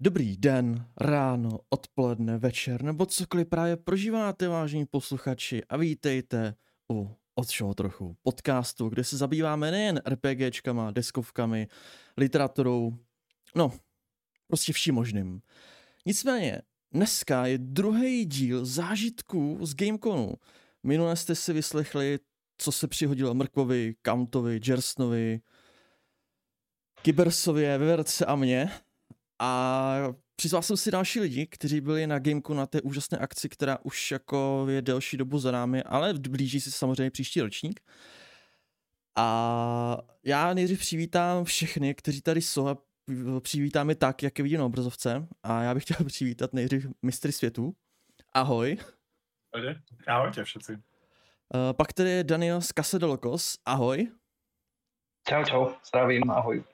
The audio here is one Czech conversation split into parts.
Dobrý den, ráno, odpoledne, večer nebo cokoliv právě prožíváte, vážení posluchači a vítejte u od trochu podcastu, kde se zabýváme nejen RPGčkama, deskovkami, literaturou, no, prostě vším možným. Nicméně, dneska je druhý díl zážitků z Gameconu. Minule jste si vyslechli, co se přihodilo Mrkvovi, Countovi, Jersnovi, Kybersově, Veverce a mě. A přizval jsem si další lidi, kteří byli na Gameku na té úžasné akci, která už jako je delší dobu za námi, ale blíží se samozřejmě příští ročník. A já nejdřív přivítám všechny, kteří tady jsou a přivítám je tak, jak je vidím na obrazovce. A já bych chtěl přivítat nejdřív mistry světů. Ahoj. Ahoj tě všetci. Uh, pak tady je Daniel z Kasedolokos. Ahoj. Čau, čau, zdravím, ahoj.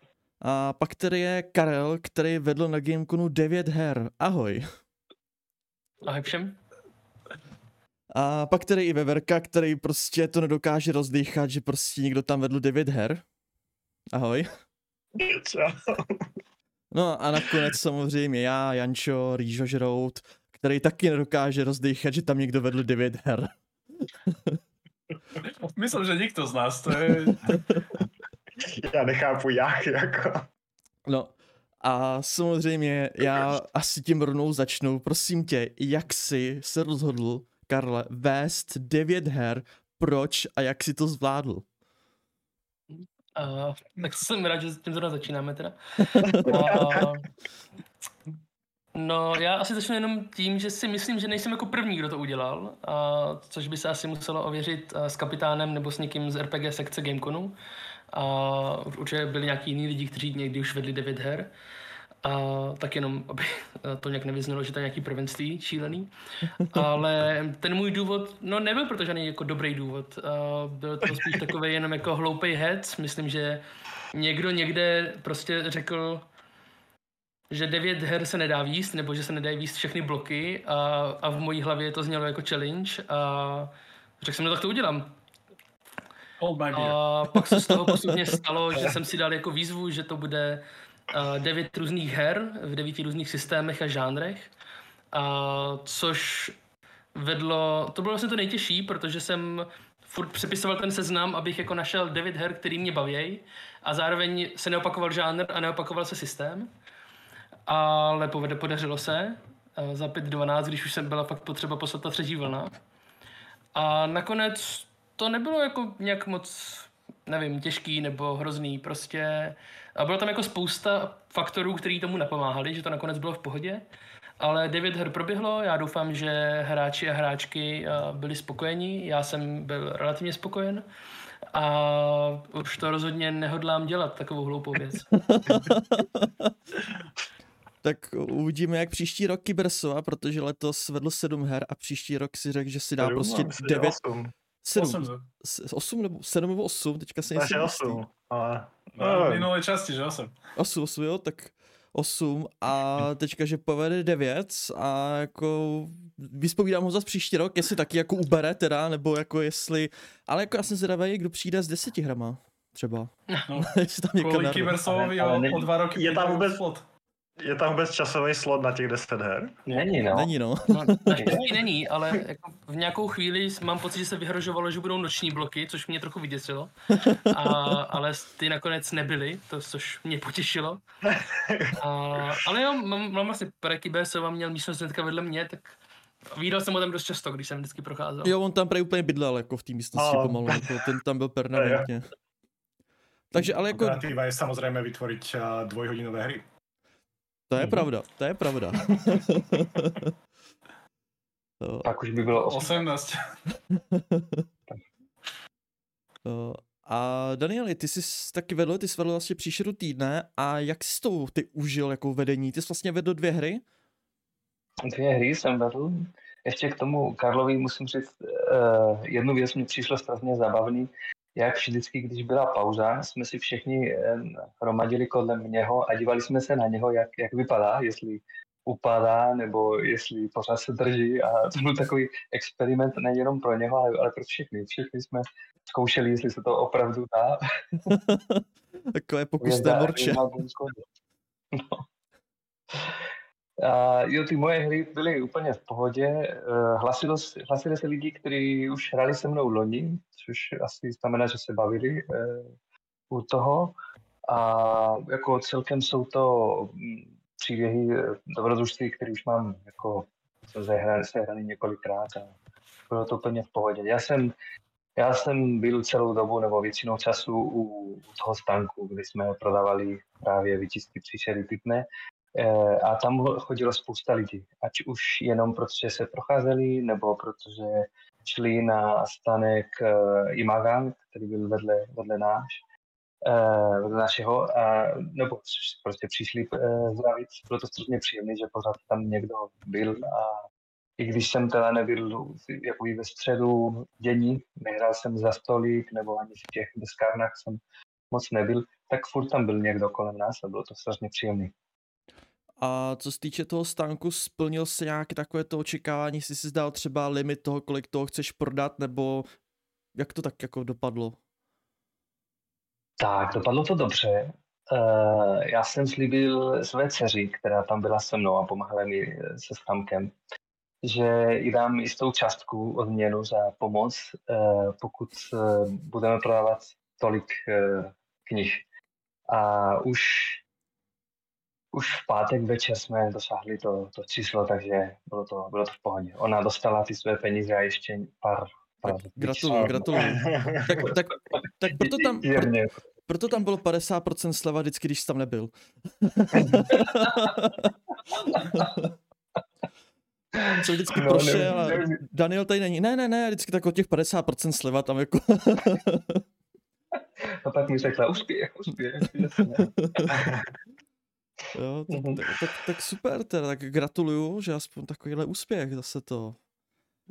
A pak tady je Karel, který vedl na Gameconu 9 her. Ahoj. Ahoj všem. A pak tady i Veverka, který prostě to nedokáže rozdýchat, že prostě někdo tam vedl 9 her. Ahoj. Čau. No a nakonec samozřejmě já, Jančo, Rýžo Žrout, který taky nedokáže rozdýchat, že tam někdo vedl 9 her. Myslím, že nikdo z nás, to je... Já nechápu jak, jako. No, a samozřejmě já asi tím rovnou začnu. Prosím tě, jak jsi se rozhodl, Karle, vést devět her, proč a jak si to zvládl? Uh, tak jsem rád, že tím zrovna začínáme teda. Uh, no, já asi začnu jenom tím, že si myslím, že nejsem jako první, kdo to udělal, uh, což by se asi muselo ověřit uh, s kapitánem nebo s někým z RPG sekce Gameconu. A určitě byli nějaký jiní lidi, kteří někdy už vedli devět her. A tak jenom, aby to nějak nevyznalo, že to je nějaký prvenství šílený. Ale ten můj důvod, no nebyl proto žádný jako dobrý důvod. A byl to spíš takový jenom jako hloupý head. Myslím, že někdo někde prostě řekl, že devět her se nedá výst, nebo že se nedají výst všechny bloky a, a v mojí hlavě to znělo jako challenge a řekl jsem, no tak to udělám. A pak se z toho postupně stalo, že jsem si dal jako výzvu, že to bude uh, devět různých her v devíti různých systémech a žánrech, uh, což vedlo, to bylo vlastně to nejtěžší, protože jsem furt přepisoval ten seznam, abych jako našel devět her, který mě baví a zároveň se neopakoval žánr a neopakoval se systém. Ale povede, podařilo se uh, za 5.12, když už jsem byla fakt potřeba poslat ta třetí vlna. A nakonec to nebylo jako nějak moc, nevím, těžký nebo hrozný, prostě a bylo tam jako spousta faktorů, který tomu napomáhali, že to nakonec bylo v pohodě, ale devět her proběhlo, já doufám, že hráči a hráčky byli spokojení, já jsem byl relativně spokojen a už to rozhodně nehodlám dělat, takovou hloupou věc. tak uvidíme, jak příští rok Kybersova, protože letos vedl sedm her a příští rok si řekl, že si dá prostě devět, Sedm. Osm nebo sedm nebo osm, teďka se nejsem osm, ale... No, minulé části, že osm. Osm, osm, jo, tak osm a teďka, že povede devět a jako vyspovídám ho zase příští rok, jestli taky jako ubere teda, nebo jako jestli, ale jako já jsem zvědavý, kdo přijde s deseti hrama třeba. No, jestli tam Kvůli Kybersovovi o, o dva roky je tam vůbec, slot. Je tam vůbec časový slot na těch 10 her? Není, no. Není, no. no naštěstí není, ale jako v nějakou chvíli mám pocit, že se vyhrožovalo, že budou noční bloky, což mě trochu vyděsilo. A, ale ty nakonec nebyly, to, což mě potěšilo. A, ale jo, mám, mám vlastně Preky BSova měl místnost hnedka vedle mě, tak Vídal jsem ho tam dost často, když jsem vždycky procházel. Jo, on tam prej úplně bydlel, jako v té místnosti oh. pomalu, jako ten tam byl permanentně. Takže ale jako... Alternativa je samozřejmě vytvořit dvojhodinové hry. To je mm-hmm. pravda, to je pravda. Tak už by bylo 18. a Danieli, ty jsi taky vedl, ty jsi vedl vlastně příšeru týdne a jak jsi to ty užil jako vedení? Ty jsi vlastně vedl dvě hry? Dvě hry jsem vedl. Ještě k tomu Karlovi musím říct, uh, jednu věc mi přišlo strašně zábavný jak vždycky, když byla pauza, jsme si všichni eh, hromadili kolem něho a dívali jsme se na něho, jak, jak vypadá, jestli upadá, nebo jestli pořád se drží a to byl takový experiment nejenom pro něho, ale, ale pro všechny. Všichni jsme zkoušeli, jestli se to opravdu dá. Takové pokusné morče. No. A jo, ty moje hry byly úplně v pohodě. Eh, hlasilo, hlasili se lidi, kteří už hráli se mnou loni, což asi znamená, že se bavili uh, u toho. A jako celkem jsou to mm, příběhy eh, dobrodružství, které už mám jako zahraný několikrát a bylo to úplně v pohodě. Já jsem, já jsem byl celou dobu nebo většinou času u, u toho stanku, kdy jsme prodávali právě vyčistky příšery pitné a tam chodilo spousta lidí, ať už jenom protože se procházeli, nebo protože šli na stanek uh, Imagan, který byl vedle, vedle náš, uh, vedle našeho, a, nebo prostě přišli zdravit. Bylo to strašně příjemné, že pořád tam někdo byl a i když jsem teda nebyl jako ve středu dění, nehrál jsem za stolík nebo ani v těch deskárnách jsem moc nebyl, tak furt tam byl někdo kolem nás a bylo to strašně příjemné. A co se týče toho stánku, splnil se nějaké takové to očekávání, jestli si zdal třeba limit toho, kolik toho chceš prodat, nebo jak to tak jako dopadlo? Tak, dopadlo to dobře. Uh, já jsem slíbil své dceři, která tam byla se mnou a pomáhala mi se stánkem, že jí dám jistou částku odměnu za pomoc, uh, pokud uh, budeme prodávat tolik knih. A už už v pátek večer jsme dosáhli to, to číslo, takže bylo to, bylo to v pohodě. Ona dostala ty své peníze a ještě pár Gratuluju, gratuluju. tak, tak, tak proto, tam, pro, proto tam bylo 50% sleva vždycky, když jsi tam nebyl. Co vždycky no, prošel a Daniel tady není. Ne, ne, ne, vždycky tak o těch 50% sleva tam jako... a pak mi řekla, uspěch, uspěch. Jo, tak, mm-hmm. tak, tak, tak super teda, tak gratuluju, že aspoň takovýhle úspěch zase to.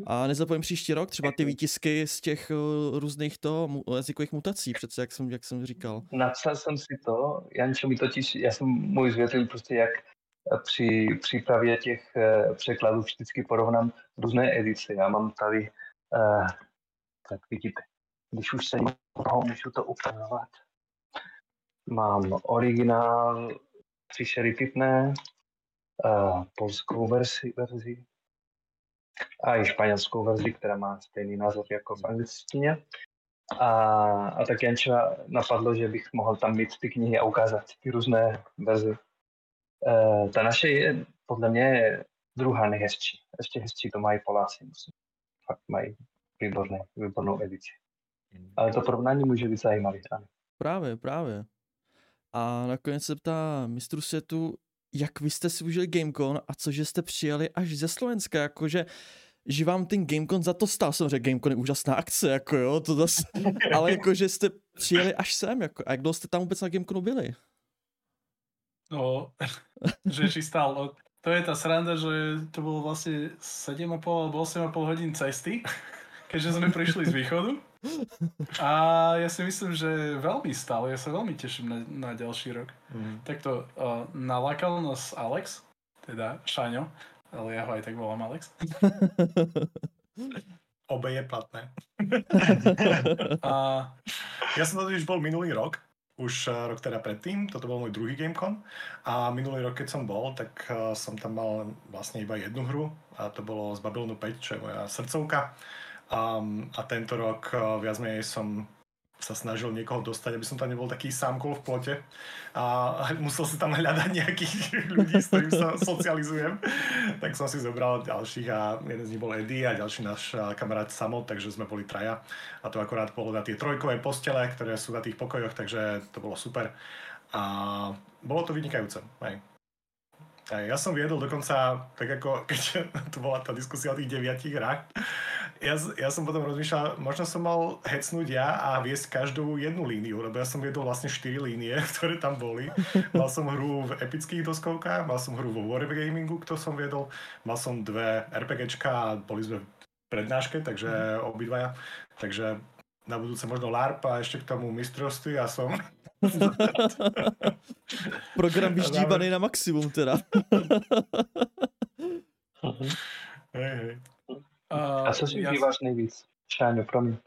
A nezapomeň příští rok třeba ty výtisky z těch uh, různých to jazykových mutací, přece jak jsem, jak jsem říkal. Napsal jsem si to, Jančo mi totiž, já jsem mu vysvětlil prostě, jak při přípravě těch uh, překladů vždycky porovnám různé edice. Já mám tady, uh, tak vidíte, když už se můžu to ukazovat, mám originál příšery pitné, uh, polskou verzi, verzi a i španělskou verzi, která má stejný název jako v angličtině. A, a tak Janča napadlo, že bych mohl tam mít ty knihy a ukázat ty různé verze. Uh, ta naše je podle mě druhá nejhezčí. Ještě hezčí to mají Poláci, musím. Fakt mají výborné, výbornou edici. Ale to porovnání může být zajímavé. Právě, právě. A nakonec se ptá mistru světu, jak vy jste si užili Gamecon a cože jste přijeli až ze Slovenska, jakože že vám ten Gamecon za to stál. Samozřejmě Gamecon je úžasná akce, jako jo, to zase, ale jakože jste přijeli až sem, jako, a jak dlouho jste tam vůbec na Gameconu byli? No, že či stál, no, to je ta sranda, že to bylo vlastně 7,5 alebo 8,5 hodin cesty, keďže jsme přišli z východu. A ja si myslím, že veľmi stále, ja sa veľmi teším na, na ďalší rok. Mm. Takto uh, nalákal nás Alex, teda Šaňo, ale ja ho aj tak volám Alex. Obe je platné. a ja som už bol minulý rok, už rok teda predtým, toto bol môj druhý Gamecon a minulý rok, keď som bol, tak uh, som tam mal vlastne iba jednu hru a to bolo z Babylonu 5, čo je moja srdcovka Um, a tento rok uh, viac menej som sa snažil niekoho dostať, aby som tam nebol taký sámkol v plote a musel si tam hľadať nejakých ľudí, s ktorými sa socializujem. Tak som si zobral ďalších a jeden z nich bol Eddie a ďalší náš kamarát Samot, takže sme boli traja. A to akorát bolo na tie trojkové postele, ktoré sú na tých pokojoch, takže to bolo super. A bolo to vynikajúce. Hej. Ja som viedol dokonca, tak ako keď to bola tá diskusia o tých deviatich hrách, ja, ja som potom rozmýšľal, možno som mal hecnúť ja a viesť každú jednu líniu, lebo ja som viedol vlastne 4 línie, ktoré tam boli. Mal som hru v epických doskovkách, mal som hru vo Wargamingu, kto som viedol, mal som dve RPGčka a boli sme v prednáške, takže obidvaja. Takže na budúce možno LARP a ešte k tomu mistrovství a som... Program vyždíbaný na maximum teda. hej, hej. Uh, a co si já... užíváš nejvíc, Šáňo, promiň,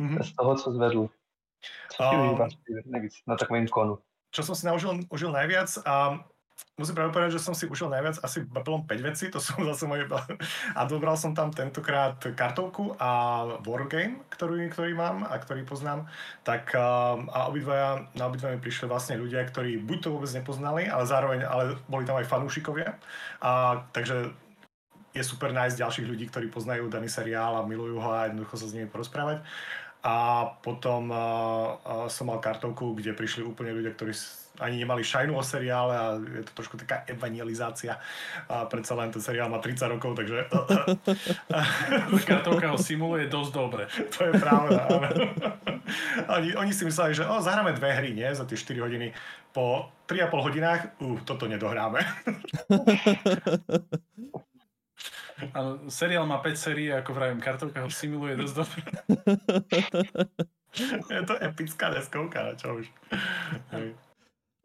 mm-hmm. z toho, co zvedl? Co si uh, užíváš nejvíc na takovém konu? Čo som si naužil, užil najviac? A musím práve povedať, že som si ušiel najviac asi Babylon 5 veci, to sú zase moje... A dobral som tam tentokrát kartovku a Wargame, ktorý, ktorý mám a ktorý poznám. Tak a obidvaja, na obidva mi prišli vlastne ľudia, ktorí buď to vôbec nepoznali, ale zároveň, ale boli tam aj fanúšikovia. A, takže je super nájsť ďalších ľudí, ktorí poznajú daný seriál a milujú ho a jednoducho sa s nimi porozprávať. A potom uh, uh, som mal kartovku, kde prišli úplne ľudia, ktorí ani nemali šajnu o seriále a je to trošku taká evangelizácia. A predsa len ten seriál má 30 rokov, takže... kartovka ho simuluje dosť dobre. To je pravda. oni, oni si mysleli, že o, zahráme dve hry, nie? Za tie 4 hodiny. Po 3,5 hodinách, uh, toto nedohráme. Áno, seriál má 5 sérií, ako vravím, kartovka ho simuluje dosť dobre. Je to epická deskovka, na čo už.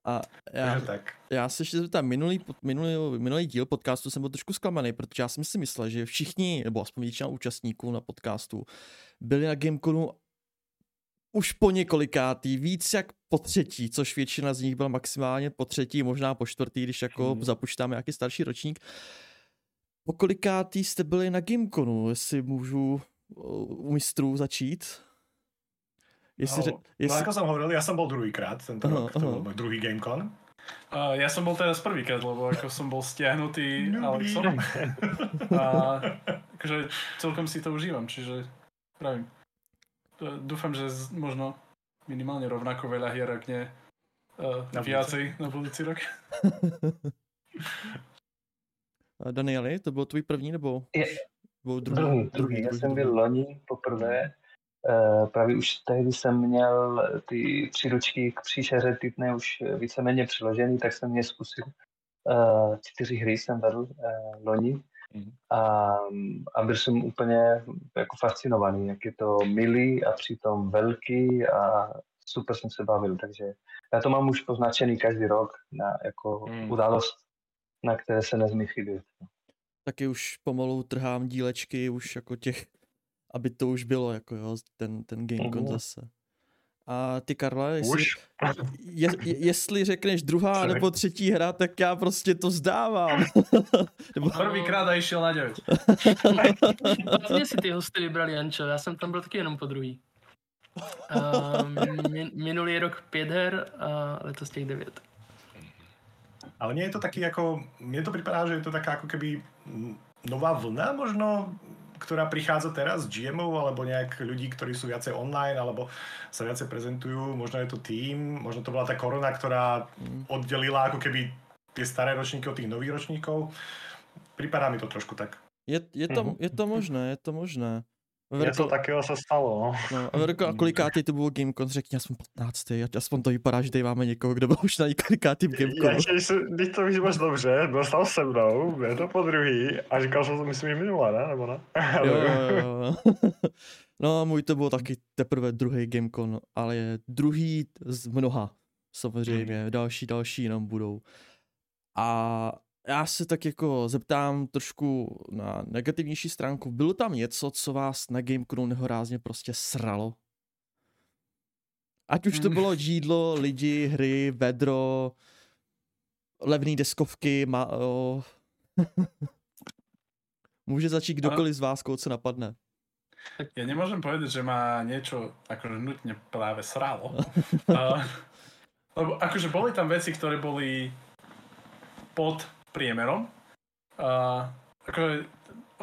A já, tak. já se ještě zeptám, minulý, minulý, minulý díl podcastu jsem byl trošku zklamaný, protože já jsem si myslel, že všichni, nebo aspoň většina účastníků na podcastu, byli na Gameconu už po několikátý, víc jak po třetí, což většina z nich byla maximálně po třetí, možná po čtvrtý, když jako hmm. započítáme nějaký starší ročník. Po kolikátý jste byli na Gameconu, jestli můžu u mistrů začít? Jestli, no, jestli... no ako som hovoril, ja som bol druhýkrát tento uh-huh, rok, to uh-huh. bol môj druhý Gamecon. Uh, ja som bol teraz prvýkrát, lebo ako som bol stiahnutý Alexom. A akože celkom si to užívam, čiže pravím. Dúfam, že z, možno minimálne rovnako veľa hier, ak nie uh, na viacej na budúci rok. Danieli, to byl tvůj první nebo? Je, byl druhý, druhý, druhý. Já jsem byl loni poprvé. Uh, právě už tehdy jsem měl ty příručky k příšeře tytné už víceméně přiložený, tak jsem je zkusil. Uh, čtyři hry jsem vedl loni mm. a, a byl jsem úplně jako fascinovaný, jak je to milý a přitom velký a super jsem se bavil, takže já to mám už poznačený každý rok na jako mm. událost na které se nezmí chybět. Taky už pomalu trhám dílečky, už jako těch, aby to už bylo, jako jo, ten, ten Gamecon uh-huh. zase. A ty, Karla, jestli, je, jestli řekneš druhá Člověk. nebo třetí hra, tak já prostě to zdávám. nebo... Prvýkrát a išel na 9. Vlastně si ty hosty vybrali, Jančo, já jsem tam byl taky jenom po druhý. Uh, minulý rok pět her a letos těch devět. Ale nie je to taký ako, mne to pripadá, že je to taká ako keby nová vlna možno, ktorá prichádza teraz z GMov alebo nejak ľudí, ktorí sú viacej online alebo sa viacej prezentujú. Možno je to tým, možno to bola tá korona, ktorá oddelila ako keby tie staré ročníky od tých nových ročníkov. Pripadá mi to trošku tak. Je, je, to, mm-hmm. je to možné, je to možné. Verko, Něco takového se stalo. No. no a Verko, a kolikátý to bylo Gamecon? Řekni, aspoň 15. Aspoň to vypadá, že tady máme někoho, kdo byl už na Gamecon. Když to víš moc dobře, byl stal se mnou, je to po druhý a říkal jsem to myslím minule, ne? Nebo ne? jo, jo, jo. No a můj to byl taky teprve druhý Gamecon, ale je druhý z mnoha. Samozřejmě, hmm. další, další nám budou. A já se tak jako zeptám trošku na negativnější stránku. Bylo tam něco, co vás na Gameconu nehorázně prostě sralo? Ať už to hmm. bylo jídlo, lidi, hry, vedro, levné deskovky, ma. Může začít kdokoliv z vás, koho co napadne. Ja nemôžem povedať, že ma niečo akože nutne práve sralo. uh, lebo akože boli tam veci, ktoré boli pod priemerom. A ako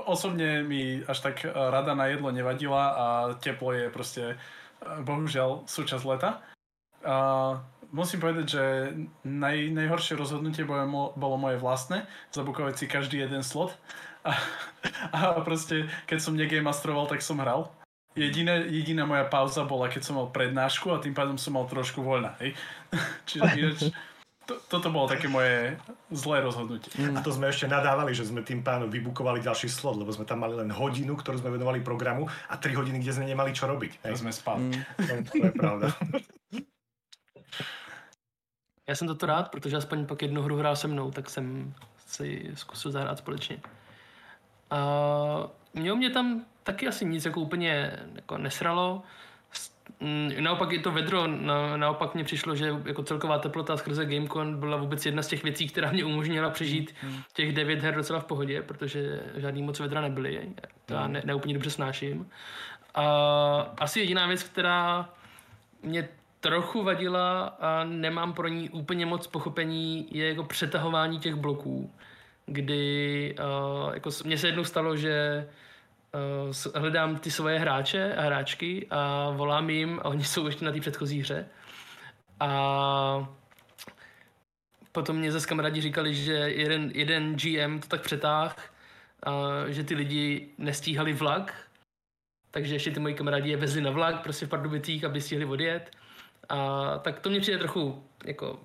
osobne mi až tak rada na jedlo nevadila a teplo je proste bohužiaľ súčasť leta. A musím povedať, že naj, najhoršie rozhodnutie bolo, bolo moje vlastné, zabukovať si každý jeden slot. A, a proste, keď som mastroval, tak som hral. Jediná, jediná moja pauza bola, keď som mal prednášku a tým pádom som mal trošku voľna. Hej? Čiže ináč, to, toto bolo také moje zlé rozhodnutie. Mm. A to sme ešte nadávali, že sme tým pánom vybukovali ďalší slot, lebo sme tam mali len hodinu, ktorú sme venovali programu a tri hodiny, kde sme nemali čo robiť. Hej? To sme spali. Mm. To je pravda. Já jsem toto rád, protože aspoň pak jednu hru hrál se mnou, tak jsem si zkusil zahrát společně. A mělo mě tam taky asi nic jako úplně jako nesralo. Mm, naopak je to vedro, na, naopak mně přišlo, že jako celková teplota skrze Gamecon byla vůbec jedna z těch věcí, která mě umožnila přežít mm. těch devět her docela v pohodě, protože žádný moc vedra nebyly, to já ne, neúplně dobře snáším. A asi jediná věc, která mě trochu vadila a nemám pro ní úplně moc pochopení, je jako přetahování těch bloků, kdy uh, jako mně se jednou stalo, že hledám ty svoje hráče a hráčky a volám jim a oni jsou ještě na té předchozí hře. A potom mě zase kamarádi říkali, že jeden, jeden GM to tak přetáh, že ty lidi nestíhali vlak, takže ještě ty moji kamarádi je vezli na vlak, prostě v Pardubicích, aby stihli odjet. A tak to mě přijde trochu, jako,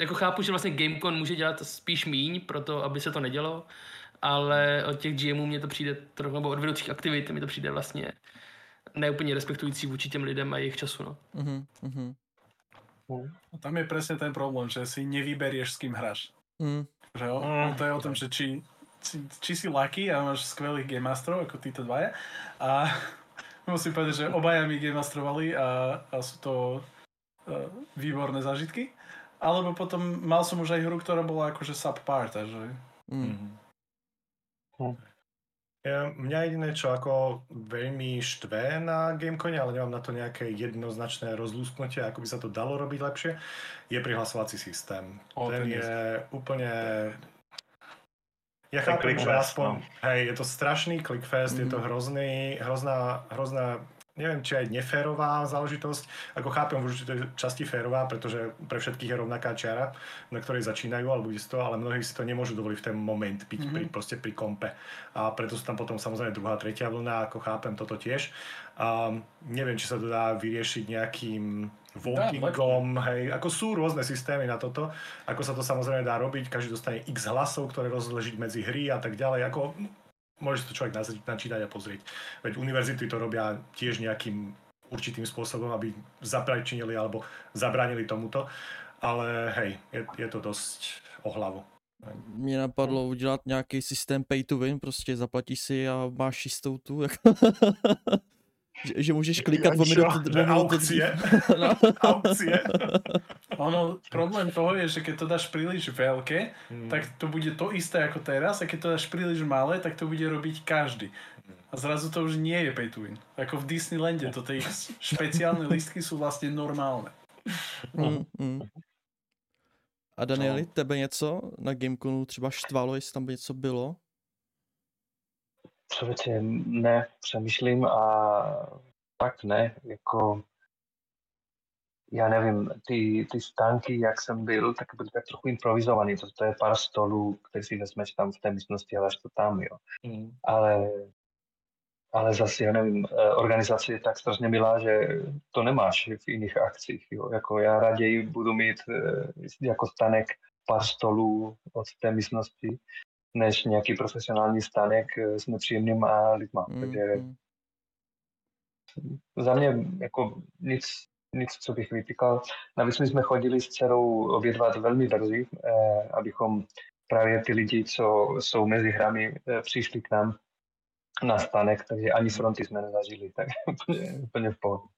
jako chápu, že vlastně Gamecon může dělat spíš míň, proto aby se to nedělo, ale od těch GMů mě to přijde trochu, nebo od vedoucích aktivit mi to přijde vlastně neúplně respektující vůči těm lidem a jejich času. No. Mm-hmm, mm-hmm. No, tam je presne ten problém, že si nevyberieš, s kým hráš. Mm. Že jo? Mm. To je o tom, že či, či, či si lucky a máš skvelých game masterov, ako títo dvaja, a musím povedať, že obaja mi game masterovali a, a sú to uh, výborné zážitky. Alebo potom mal som už aj hru, ktorá bola akože subpar, takže... Mm. Hm. Ja, mňa jediné, čo ako veľmi štve na Gamecone, ale nemám na to nejaké jednoznačné rozlúsknutie, ako by sa to dalo robiť lepšie, je prihlasovací systém. O, ten, ten je, je úplne... Ja chápem, že aspoň, no. hej, je to strašný clickfest, mm. je to mhm. hrozný, hrozná, hrozná neviem, či aj neférová záležitosť. Ako chápem v určitej časti férová, pretože pre všetkých je rovnaká čiara, na ktorej začínajú, alebo isto, ale mnohí si to nemôžu dovoliť v ten moment piť mm-hmm. pri, proste pri kompe. A preto sú tam potom samozrejme druhá, tretia vlna, ako chápem toto tiež. A neviem, či sa to dá vyriešiť nejakým votingom, hej, ako sú rôzne systémy na toto, ako sa to samozrejme dá robiť, každý dostane x hlasov, ktoré rozležiť medzi hry a tak ďalej, ako môže to človek načítať a pozrieť. Veď univerzity to robia tiež nejakým určitým spôsobom, aby zapračinili alebo zabránili tomuto. Ale hej, je, je to dosť o hlavu. Mě napadlo udělat nějaký systém pay to win, prostě zaplatíš si a máš jistotu. že, že můžeš klikat o minut, aukcie. no. aukcie. Ono, problém toho je, že keď to dáš príliš veľké, hmm. tak to bude to isté ako teraz a keď to dáš príliš malé, tak to bude robiť každý. A zrazu to už nie je pay to win. Ako v Disneylande, to tie špeciálne listky sú vlastne normálne. Mm, mm. A Danieli, tebe něco na Gameconu třeba štvalo, jestli tam by něco bylo? Člověče, ne, přemýšlím a tak ne, jako já nevím, ty, ty stánky, jak jsem byl, tak byly tak trochu improvizovaný, to, to je pár stolů, které si vezmeš tam v té místnosti a dáš to tam, jo. Mm. Ale, ale zase, já nevím, eh, organizace je tak strašně milá, že to nemáš v jiných akcích, jo. Jako já raději budu mít eh, jako stanek pár stolů od té místnosti, než nějaký profesionální stánek eh, s nepříjemnýma lidma. Mm, Takže mm. za mě jako nic, nic, co bych vytýkal. Navíc my jsme chodili s dcerou obědvat velmi brzy, eh, abychom právě ty lidi, co jsou mezi hrami, eh, přišli k nám na stanek, takže ani fronty jsme nezažili, tak úplně, úplně v pohodě.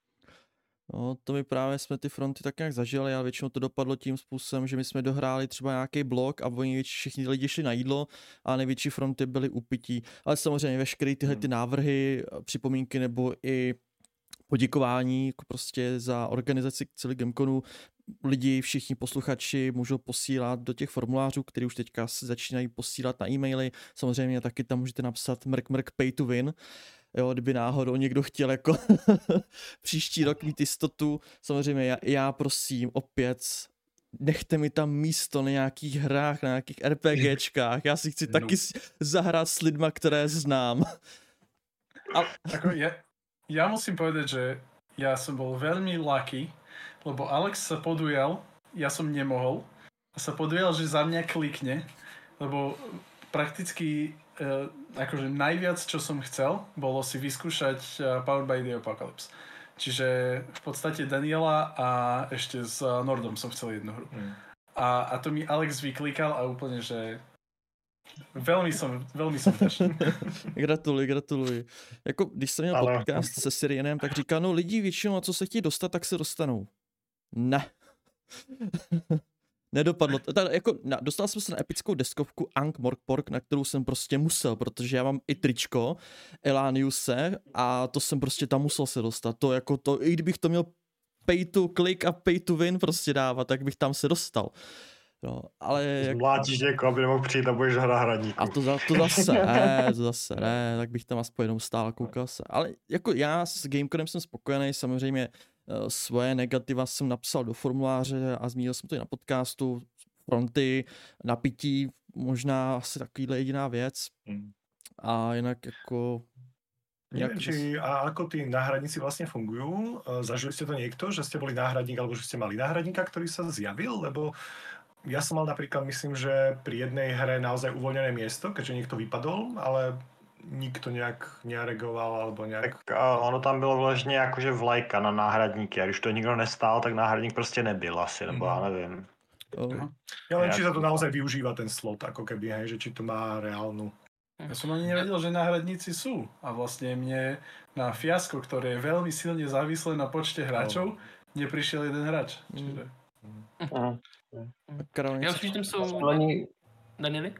No, to my právě jsme ty fronty tak nějak zažili, ale většinou to dopadlo tím způsobem, že my jsme dohráli třeba nějaký blok a oni všichni lidi šli na jídlo a největší fronty byly upití. Ale samozřejmě veškeré tyhle ty hmm. návrhy, připomínky nebo i poděkování jako prostě za organizaci celý Gameconu lidi, všichni posluchači můžou posílat do těch formulářů, které už teďka se začínají posílat na e-maily. Samozřejmě taky tam můžete napsat mrk mrk pay to win jo, kdyby náhodou někdo chtěl jako příští rok mít jistotu. Samozřejmě já, já prosím opět nechte mi tam místo na nějakých hrách, na nějakých RPGčkách. Já si chci no. taky zahrát s lidma, které znám. A... Ako ja, ja musím povedať, že ja som bol veľmi lucky, lebo Alex sa podujal, ja som nemohol, a sa podujal, že za mňa klikne, lebo prakticky uh, akože najviac, čo som chcel, bolo si vyskúšať uh, Powered by the Apocalypse. Čiže v podstate Daniela a ešte s Nordom som chcel jednu hru. Mm. A, a to mi Alex vyklikal a úplne, že Veľmi som, veľmi som vďačný. gratuluji, gratuluji. Jako, když jsem měl podcast se Sirienem, tak říká, no lidi většinou, co se chtějí dostat, tak se dostanou. Ne. Nedopadlo to. Tak, jako, na, dostal jsem se na epickou deskovku Ankh Morpork, na kterou jsem prostě musel, protože já mám i tričko Elaniuse a to jsem prostě tam musel se dostat. To jako to, i kdybych to měl pay to click a pay to win prostě dávat, tak bych tam se dostal. No, ale jak, Mlátíš někoho, aby nemohl přijít a budeš na hraníku. a to, za, to zase ne, to zase ne, tak bych tam aspoň jenom stál a koukal se. Ale jako já s Gamecodem jsem spokojený, samozřejmě svoje negativa jsem napsal do formuláře a zmínil jsem to i na podcastu, fronty, napití, možná asi takovýhle jediná věc. Hmm. A jinak jako... Neviem, Jak- či a ako tí náhradníci vlastne fungujú. E, Zažili ste to niekto, že ste boli náhradník alebo že ste mali náhradníka, ktorý sa zjavil? Lebo ja som mal napríklad, myslím, že pri jednej hre naozaj uvoľnené miesto, keďže niekto vypadol, ale nikto nejak nereagoval alebo nejak... Tak a ono tam bylo vložně jakože vlajka na náhradníky a když to nikdo nestál, tak náhradník prostě nebyl asi, nebo já nevím. Oh, Ja len, Ja- či sa to naozaj využíva ten slot, ako keby, hej, že či to má reálnu... Ja som ani nevedel, že náhradníci sú. A vlastne mne na fiasko, ktoré je veľmi silne závislé na počte hráčov, neprišiel jeden hráč. Čiže... Mhm. Karol, Já něco? už tam Danieli?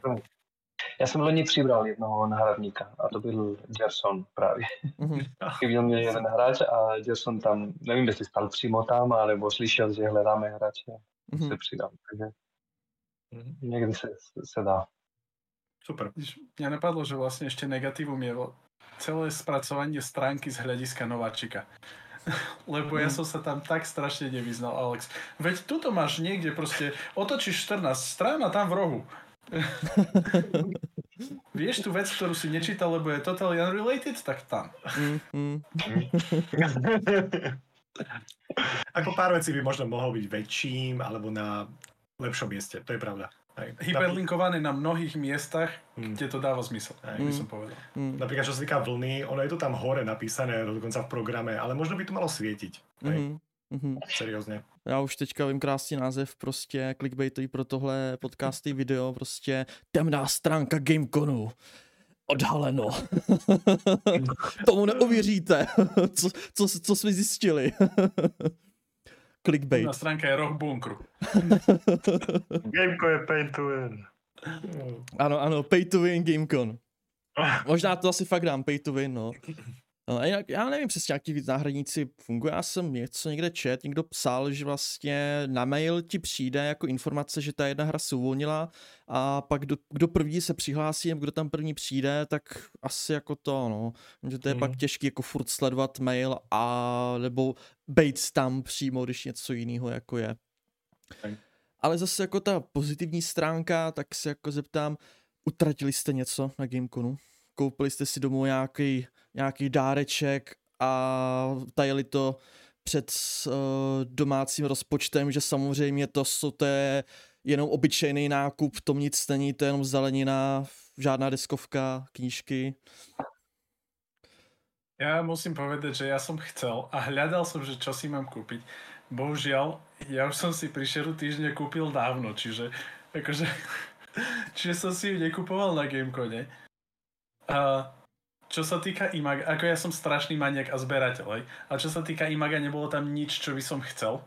Já jsem loni přibral jednoho náhradníka a to byl Gerson právě. Mhm. Chyběl mě jeden hráč a Gerson tam, nevím, jestli stal přímo tam, alebo slyšel, že hledáme hráče, Mhm. se přidal. Takže Mhm. někdy se, se dá. Super. Mňa napadlo, že vlastne ešte negatívum je celé spracovanie stránky z hľadiska nováčika. Lebo ja som sa tam tak strašne nevyznal, Alex. Veď tuto máš niekde proste, otočíš 14 strán a tam v rohu. Vieš tú vec, ktorú si nečítal, lebo je totally unrelated, tak tam. Mm, mm. Ako pár vecí by možno mohol byť väčším alebo na lepšom mieste, to je pravda. Hej. Hyperlinkované na mnohých miestach, Hmm. kde to dáva zmysel, Hej. by Mm. som povedal. Mm, Napríklad, čo sa týka vlny, ono je to tam hore napísané, dokonca v programe, ale možno by to malo svietiť. Hej, mhm, mhm. seriózne. Já už teďka vím krásný název, prostě clickbaitový pro tohle podcasty video, prostě temná stránka Gameconu. Odhaleno. Tomu neuvěříte, co, co, co jsme zjistili. Clickbait. Na stránka je roh bunkru. Gameko je pain to win. Ano, ano, pay to win Gamecon. Možná to asi fakt dám, pay to win, no. No, já nevím přesně, jaký víc náhradníci funguje. Já jsem něco někde čet, někdo psal, že vlastně na mail ti přijde jako informace, že ta jedna hra se uvolnila a pak kdo, kdo první se přihlásí, kdo tam první přijde, tak asi jako to, no. Že to je Mhm. pak těžký jako furt sledovat mail a nebo bejt tam přímo, když něco jiného jako je. Tak. Ale zase jako ta pozitivní stránka, tak se jako zeptám, utratili jste něco na Gameconu? Koupili jste si domů nějaký, nějaký dáreček a tajili to před uh, domácím rozpočtem, že samozřejmě to, jsou, to je jenom obyčejný nákup, v tom nic není, to je jenom zelenina, žádná deskovka, knížky. Ja musím povedať, že ja som chcel a hľadal som, že čo si mám kúpiť. Bohužiaľ, ja už som si pri Šeru týždne kúpil dávno, čiže akože, čiže som si ju nekupoval na Gamecone. A čo sa týka Imaga, ako ja som strašný maniak a zberateľ, hej. A čo sa týka Imaga, nebolo tam nič, čo by som chcel.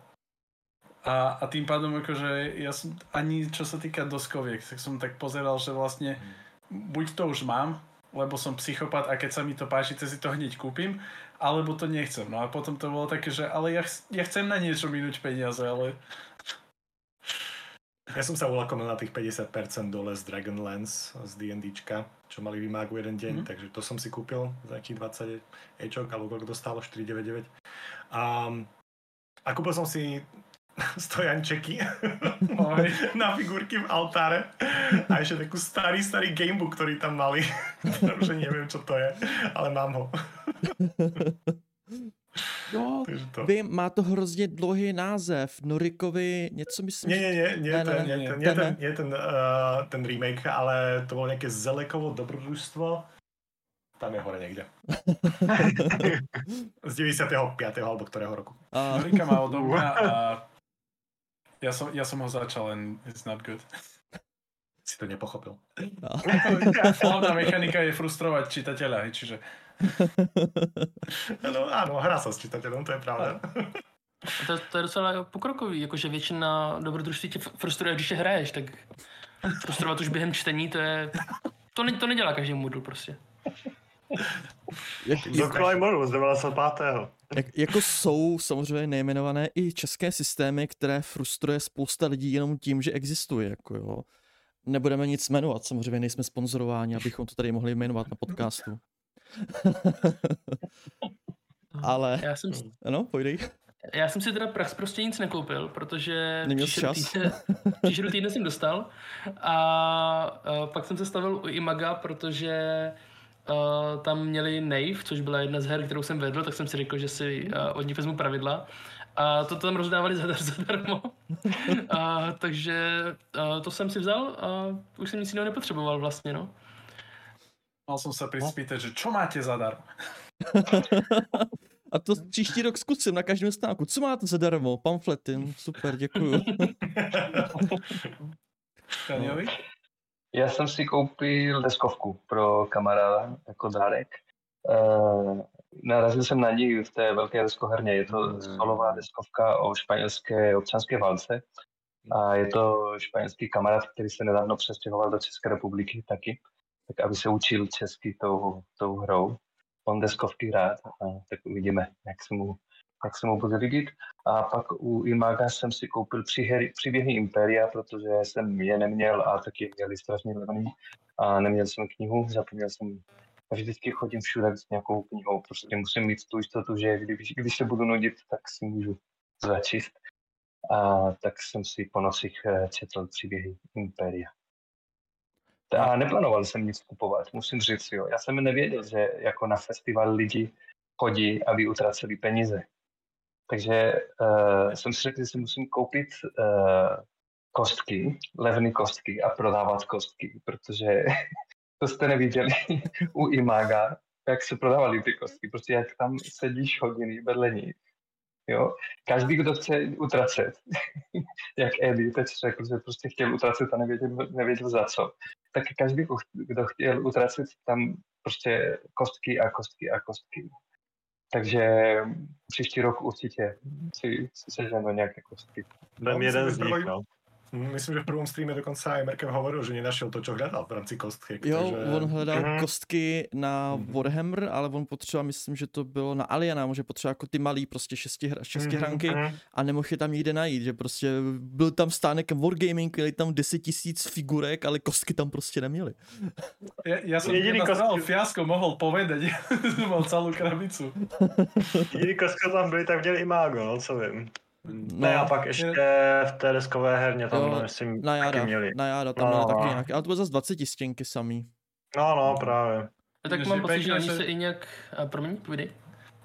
A, a tým pádom akože ja som, ani čo sa týka doskoviek, tak som tak pozeral, že vlastne buď to už mám, lebo som psychopat a keď sa mi to páči, tak si to hneď kúpim, alebo to nechcem. No a potom to bolo také, že ale ja, ch- ja chcem na niečo minúť peniaze, ale Ja som sa ulakomil na tých 50% dole z Dragonlance, z D&Dčka, čo mali vymágu jeden deň, Mhm. takže to som si kúpil za nejakých 20 ečok, alebo koľko to stálo, 4,99. A, a kúpil som si stojančeky Oj. na figurky v altáre a ešte takú starý, starý gamebook, ktorý tam mali. Už neviem, čo to je, ale mám ho. Jo, to. vím, má to hrozně dlouhý název, Norikovi, něco myslím, nie, nie, Ne, ne, ten, ne, nie, nie, ten, ne. ten, uh, ten remake, ale to bolo nejaké Zelekovo dobrodružstvo. Tam je hore niekde. Z 95. alebo ktorého roku. a, Norika má mňa a ja som, ja som ho začal, len it's not good. si to nepochopil. No. Hlavná mechanika je frustrovať čitateľa, hej, čiže No áno, hrá sa s čitateľom, to je pravda. To, to je docela pokrokový, jakože většina dobrodružství tě frustruje, když je hraješ, tak frustrovat už během čtení, to je... To, ne, to nedělá každý modul prostě. Jak, jak, Dokonalý modul z 95. jak, jako jsou samozřejmě nejmenované i české systémy, které frustruje spousta lidí jenom tím, že existuje. Jako jo. Nebudeme nic jmenovat, samozřejmě nejsme sponzorováni, abychom to tady mohli jmenovat na podcastu. Ale, Já jsem, ano, pojdej. já jsem si teda Prax prostě nic nekoupil, protože Neměl příšeru čas? týdne, příšeru týdne jsem dostal a, a pak jsem se stavil u Imaga, protože Uh, tam měli Nave, což byla jedna z her, kterou jsem vedl, tak jsem si řekl, že si uh, od nich vezmu pravidla. A to tam rozdávali zadar, zadarmo. uh, takže uh, to jsem si vzal a už jsem nic jiného nepotřeboval vlastně, no. Mal som sa prispýtať, že čo máte zadarmo? A to příští rok zkusím na každém stánku. Co máte zadarmo? Pamflety. Hm, Super, děkuju. Kaňovi? Já jsem si koupil deskovku pro kamaráda jako dárek. Uh, narazil jsem na ní v té velké deskoherně. Je to solová deskovka o španělské občanské válce. A je to španělský kamarád, který se nedávno přestěhoval do České republiky taky, tak aby se učil česky tou, tou hrou. On deskovky rád, a tak uvidíme, jak se mu, jak se mu bude líbit. A pak u Imaga jsem si koupil příběhy Imperia, protože jsem je neměl a taky měli strašně levný. A neměl jsem knihu, zapomněl jsem a vždycky chodím všude s nějakou knihou, prostě musím mít tu jistotu, že když, když se budu nudit, tak si můžu začíst. A tak jsem si po nocích eh, četl příběhy Imperia. A neplánoval jsem nic kupovat, musím říct, jo. Já jsem nevěděl, že jako na festival lidi chodí, aby utraceli peníze. Takže uh, jsem si řekl, že si musím koupit uh, kostky, levné kostky a prodávat kostky, protože to jste neviděli u Imaga, jak se prodávaly ty kostky. Prostě jak tam sedíš hodiny vedle nich. Jo? Každý, kdo chce utracet, jak Eddie teď řekl, že prostě chtěl utracet a nevěděl, nevěděl za co, tak každý, kdo chtěl utracet, tam prostě kostky a kostky a kostky. Takže příští rok určitě si, si seženu nějaké kostky. Budem No, jeden z nich, no. Mm, Myslím, že v prvom streame dokonca aj Merkem hovoril, že nenašiel to, čo hľadal v rámci kostky. Jo, takže... on hledal Mhm. kostky na Mhm. Warhammer, ale on potřeboval, myslím, že to bylo na Aliena, že potřeboval jako ty malý prostě šesti, hra, šesti Mhm, hranky mhm. a nemohl je tam nikde najít, že prostě byl tam stánek Wargaming, měli tam 10 tisíc figurek, ale kostky tam prostě neměli. Ja, ja som Jediný kostky- kostky... fiasko mohol povedať, mal celú krabicu. Jediný kostka tam byly, tak měli Imago, no co vím. No, Ne, a pak ještě v té deskové herně tam, Jo, myslím, na taky Jada, měli. na Jada tam No, měli no. taky nějaké, ale to bylo zase 20 stěnky samý. No, no, právě. A tak mám pocit, že oni se i nějak... A promiň, povídej.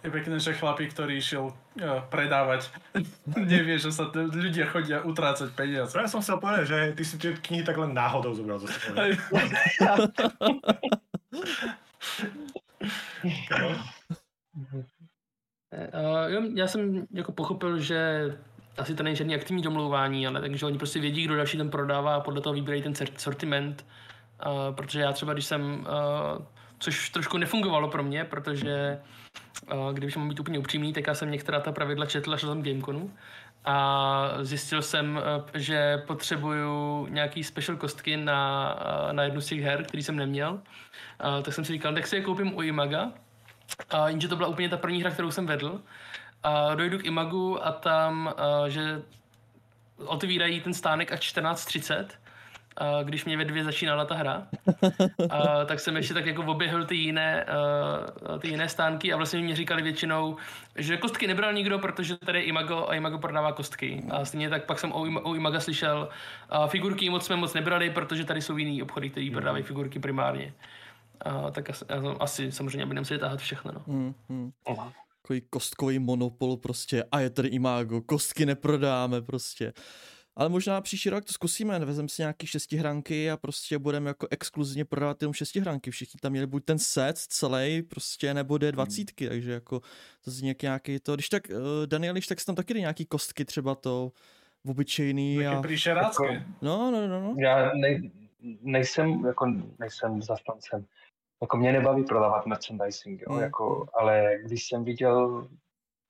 Je pekné, že chlapík, ktorý išiel uh, predávať, nevie, že sa t- ľudia chodia utrácať peniaze. Ja som chcel povedať, že ty si tie knihy tak len náhodou zobral zo sebou. Uh, jo, já jsem jako pochopil, že asi to není žádný aktivní domlouvání, ale takže oni prostě vědí, kdo další ten prodává a podle toho vybírají ten sortiment. Uh, protože já třeba, když jsem, uh, což trošku nefungovalo pro mě, protože uh, když mám být úplně upřímný, tak já jsem některá ta pravidla četl na tom Gameconu a zjistil jsem, že potřebuju nějaký special kostky na, na jednu z těch her, který jsem neměl. Tak jsem si říkal, tak si je koupím u Imaga, a jenže to byla úplně ta první hra, kterou jsem vedl. A dojdu k Imagu a tam, a, že otevírají ten stánek až 14.30, a když mě ve dvě začínala ta hra, a, tak jsem ještě tak jako oběhl ty jiné, a, ty jiné stánky a vlastně mě říkali většinou, že kostky nebral nikdo, protože tady je Imago a Imago prodává kostky. A stejně tak pak jsem o, o Imaga slyšel, a figurky moc jsme moc nebrali, protože tady jsou jiný obchody, které prodávají figurky primárně. A, tak asi, asi samozřejmě by nemuseli táhat všechno. No. Hmm. Aha. Takový kostkový monopol prostě a je tady Imago, kostky neprodáme prostě. Ale možná příští rok to zkusíme, vezmeme si nějaký šestihranky a prostě budeme jako exkluzivně prodávat jenom šestihranky. Všichni tam měli buď ten set celý, prostě, nebo D20, takže jako to zní nějaký to. Když tak, eh, Daniel, když tak tam taky nějaký kostky třeba to obyčejný a... príšerácké. No, no, no, no. Já nej, nejsem, jako nejsem zastancem. Jako mě nebaví prodávat merchandising, jo, Mm. jako, ale když jsem viděl,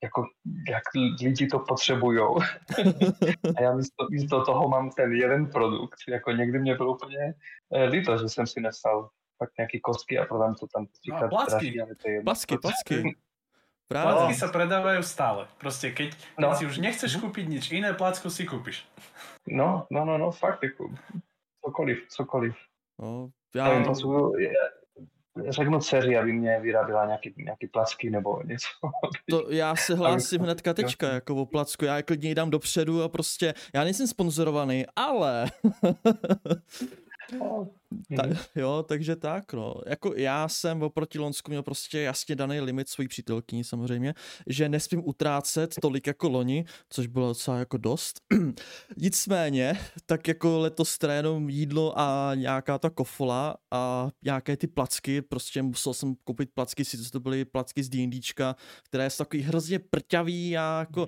jako, jak lidi to potřebují, a já místo, místo toho mám ten jeden produkt, jako někdy mě bylo úplně eh, líto, že jsem si nestal fakt nějaký kostky a prodám to tam No placky. to je jedno. Placky, placky. Placky Právě. sa predávajú stále. Proste keď, keď No. si už nechceš kúpiť nič iné, placku si kúpiš. No, no, no, no, fakt, jako, cokoliv, cokoliv. No, Já nevím, já, potřebuju, řeknu dceři, aby mě vyráběla nějaký, nějaký placky nebo něco. to, já se hlásím to- hnedka teďka, jako o placku, já je klidně ji dám dopředu a prostě, já nejsem sponzorovaný, ale Ta, jo, takže tak, no. Jako já jsem oproti Lonsku měl prostě jasně daný limit svojí přítelkyni samozřejmě, že nesmím utrácet tolik jako loni, což bylo docela jako dost. Nicméně, tak jako letos jenom jídlo a nějaká ta kofola a nějaké ty placky, prostě musel jsem koupit placky, sice to byly placky z D&Dčka, které jsou takový hrozně prťavý a jako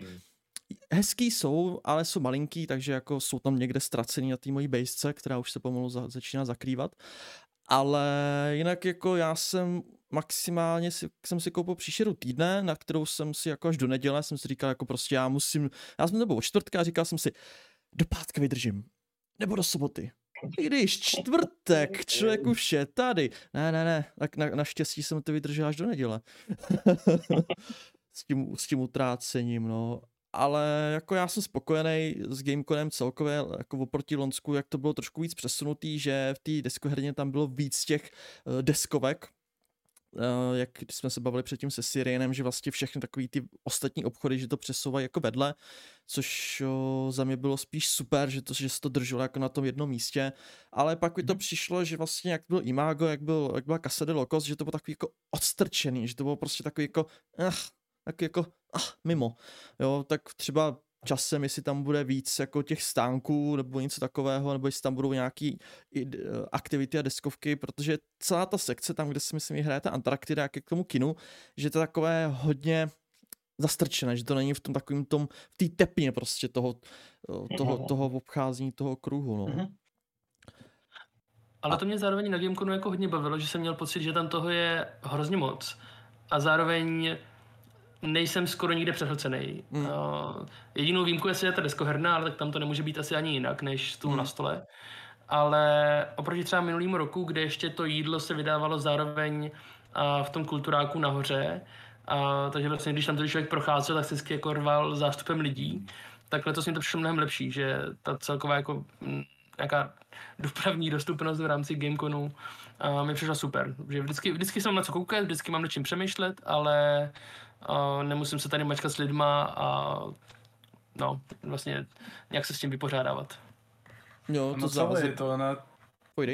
hezký jsou, ale jsou malinký, takže jako jsou tam někde ztracený na té mojí bejsce, která už se pomalu za, začíná zakrývat. Ale jinak jako já jsem maximálně si, jsem si koupil příšeru týdne, na kterou jsem si jako až do neděle jsem si říkal jako prostě já musím, já jsem nebo od čtvrtka a říkal jsem si, do pátka vydržím, nebo do soboty. I když čtvrtek, člověk už je tady. Ne, ne, ne, tak na, naštěstí jsem to vydržel až do neděle. s, tím, s tím utrácením, no ale jako já jsem spokojený s Gameconem celkově, jako oproti Lonsku, jak to bylo trošku víc přesunutý, že v té deskoherně tam bylo víc těch uh, deskovek, Uh, jak jsme se bavili předtím se Sirienem, že vlastně všechny takový ty ostatní obchody, že to přesouvají jako vedle, což uh, za mě bylo spíš super, že, to, že se to drželo jako na tom jednom místě, ale pak mi to přišlo, že vlastně jak byl Imago, jak, byl, jak byla Casa de Locos, že to bylo takový jako odstrčený, že to bylo prostě takový jako, ach, tak jako ah, mimo. Jo, tak třeba časem, jestli tam bude víc jako těch stánků nebo něco takového, nebo jestli tam budou nějaký aktivity a deskovky, protože celá ta sekce, tam, kde si myslím, hraje ta Antarktida, jak je k tomu kinu, že to je takové hodně zastrčené, že to není v tom takovým tom, v té tepně prostě toho, toho, toho obcházení toho kruhu, no. Mhm. Ale to mě zároveň na Gameconu jako hodně bavilo, že jsem měl pocit, že tam toho je hrozně moc. A zároveň nejsem skoro nikde přehlcený. Mm. Uh, jedinou výjimku je, je ta deskoherna, ale tak tam to nemůže být asi ani jinak, než stůl Mm. na stole. Ale oproti třeba minulýmu roku, kde ještě to jídlo se vydávalo zároveň uh, v tom kulturáku nahoře, uh, takže vlastně, když tam to člověk procházel, tak se vždycky jako rval zástupem lidí, tak letos mi to přišlo mnohem lepší, že ta celková jako mm, nějaká dopravní dostupnost v rámci Gameconu uh, mi přišla super. Že vždycky, vždycky jsem na co koukat, vždycky mám nad čím přemýšlet, ale uh, nemusím se tady mačkat s lidma a no, vlastně nějak se s tím vypořádávat. Jo, to No záleží. je to na,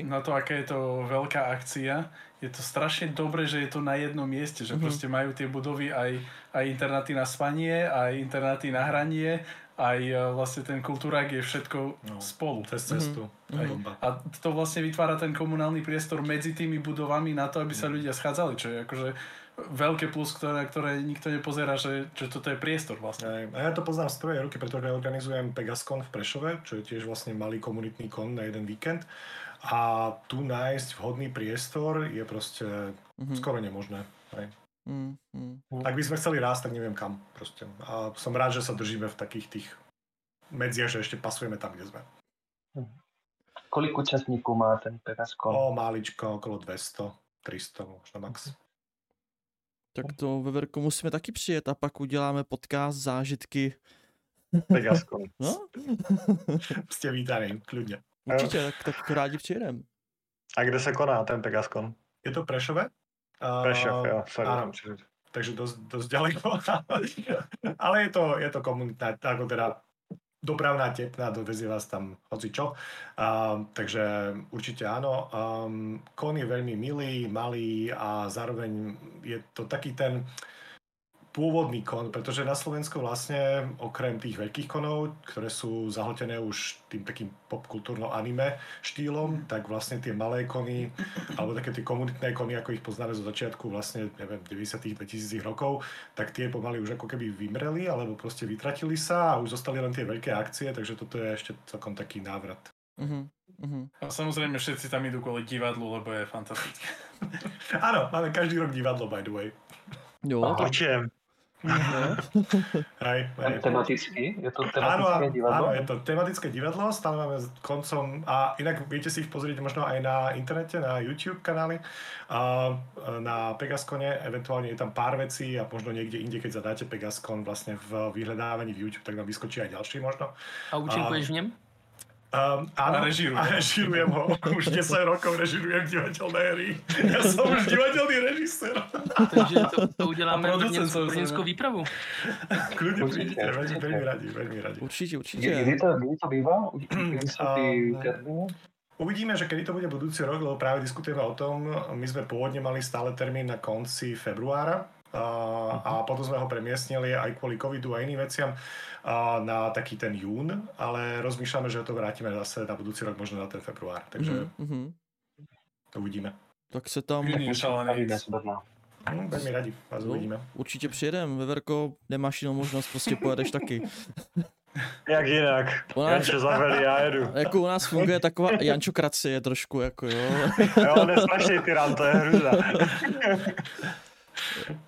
na to, aká je to veľká akcia. Je to strašne dobré, že je to na jednom mieste, že Mhm. proste majú tie budovy aj, aj internáty na spanie, aj internáty na hranie, aj vlastne ten kultúrák je všetko No. spolu. Cez cestu. Mhm. Aj bomba. A to vlastne vytvára ten komunálny priestor medzi tými budovami na to, aby sa ľudia schádzali, čo je akože veľké plus, ktoré, ktoré nikto nepozerá, že, že toto je priestor vlastne. A ja to poznám z prvej ruky, pretože organizujem Pegascon v Prešove, čo je tiež vlastne malý komunitný kon na jeden víkend. A tu nájsť vhodný priestor je proste Mhm. skoro nemožné. Aj. Mm, mm. Ak by sme chceli rásť, tak neviem kam. Proste. A som rád, že sa držíme v takých tých medziach, že ešte pasujeme tam, kde sme. Kolik účastníků má ten Pegaskon? O, máličko, okolo 200, 300 možno max. Tak to ve Verku musíme taky přijet a pak uděláme podcast zážitky. Pegaskon. No, Ste vítaní, kľudne. určitě, tak, tak rádi přijedem. A kde se koná ten Pegaskon? Je to? A- Prešov, jo, sorry. Takže dosť, dosť ďaleko. Ale je to, je to komunitná, ako teda dopravná tepna, dovezie vás tam hocičo. A, takže určite áno. Um, kon je veľmi milý, malý a zároveň je to taký ten pôvodný kon, pretože na Slovensku vlastne okrem tých veľkých konov, ktoré sú zahltené už tým takým popkultúrno anime štýlom, tak vlastne tie malé kony, alebo také tie komunitné kony, ako ich poznáme zo začiatku vlastne, neviem, 90 2000 rokov, tak tie pomaly už ako keby vymreli, alebo proste vytratili sa a už zostali len tie veľké akcie, takže toto je ešte celkom taký návrat Mhm. Mhm. A samozrejme všetci tam idú kvôli divadlu, lebo je fantastické. Áno, máme každý rok divadlo, by the way. Jo, Aha. tak. Hej, hej. Tematicky? Je to tematické áno, divadlo? áno, je to tematické divadlo, stále máme s koncom a inak viete si ich pozrieť možno aj na internete, na YouTube kanály, a na Pegascone, eventuálne je tam pár vecí a možno niekde inde, keď zadáte Pegascon vlastne v vyhľadávaní v YouTube, tak nám vyskočí aj ďalší možno. A účinkuješ v něm? Um, áno, A režiruje. a režirujem ho. Už 10 rokov režirujem divadelné hry. Ja som už divadelný režisér. Takže to, to uděláme německou výpravu. Kľudne Určite, príďte, veľmi, určite. veľmi radi, veľmi radi. Určitě, Kdy, určitě. kdy, to, kdy to bývá? Kdy sú? Uvidíme, že kedy to bude budúci rok, lebo práve diskutujeme o tom. My sme pôvodne mali stále termín na konci februára a, a potom sme ho premiestnili aj kvôli covidu a iným veciam na taký ten jún, ale rozmýšľame, že to vrátime zase na budúci rok, možno na ten február. Takže Mhm, mhm. to uvidíme. Tak se tam Jediný šalený Stavíme X. z Brna. Hm, veľmi radi vás No. uvidíme. určitě přijedem. Veverko, nemáš jinou možnost, prostě pojedeš taky. Jak jinak? Ona- Janče zaveli, já jedu. Jako u nás funguje taková jančokracie trošku, jako jo. Jo, on je strašný tyran, to je hruza.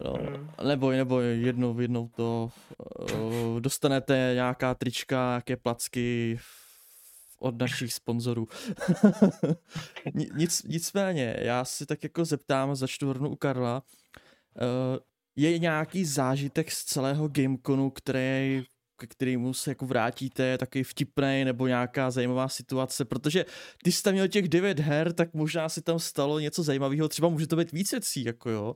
No, neboj, neboj, jednou, jednou to uh, dostanete nějaká trička, nějaké placky od našich sponzorů. Ni- Nic, nicméně, já si tak jako zeptám, začnu rovnou u Karla, uh, je nějaký zážitek z celého Gameconu, který ke kterému se jako vrátíte, takový vtipný nebo nějaká zajímavá situace, protože ty jsi tam měl těch devět her, tak možná si tam stalo něco zajímavého, třeba může to být víc věcí, jako jo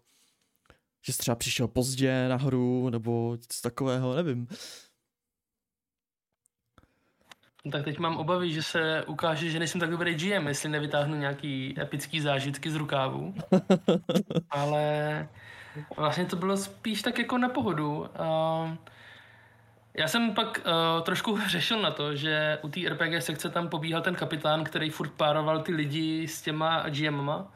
že jsi třeba přišel pozdě na hru, nebo něco takového, nevím. No tak teď mám obavy, že se ukáže, že nejsem tak dobrý GM, jestli nevytáhnu nějaký epický zážitky z rukávu. Ale vlastně to bylo spíš tak jako na pohodu. Uh, já jsem pak uh, trošku řešil na to, že u té RPG sekce tam pobíhal ten kapitán, který furt pároval ty lidi s těma GMama. Uh,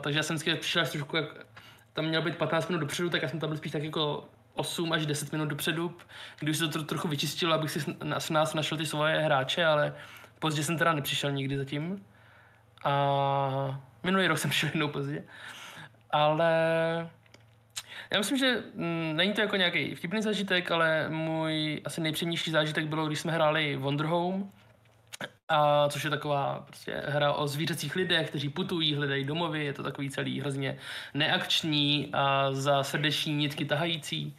takže já jsem vždycky přišel trošku, jak tam mělo být 15 minut dopředu, tak já jsem tam byl spíš tak jako 8 až 10 minut dopředu, když se to tro, trochu vyčistilo, abych si s nás našel ty svoje hráče, ale pozdě jsem teda nepřišel nikdy zatím. A minulý rok jsem šel jednou pozdě. Ale já myslím, že mm, není to jako nějaký vtipný zážitek, ale můj asi nejpříjemnější zážitek bylo, když jsme hráli Wonder Home, a což je taková prostě hra o zvířecích lidech, kteří putují, hledají domovy, je to takový celý hrozně neakční a za srdeční nitky tahající.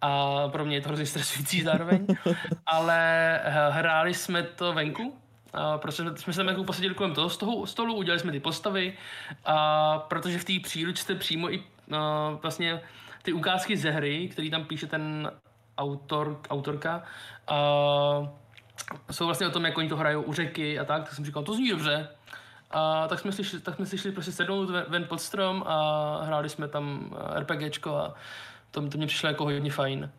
A pro mě je to hrozně stresující zároveň. Ale hráli jsme to venku, a protože jsme se tam jako posadili kolem toho stolu, stolu, udělali jsme ty postavy, a protože v té příručce přímo i a, vlastně ty ukázky ze hry, který tam píše ten autor, autorka, a, jsou vlastně o tom, jak oni to hrajou u řeky a tak, tak jsem říkal, to zní dobře. A tak jsme si šli, tak jsme si šli prostě sednout ven, pod strom a hráli jsme tam eh, RPGčko a to, to mě přišlo jako hodně fajn.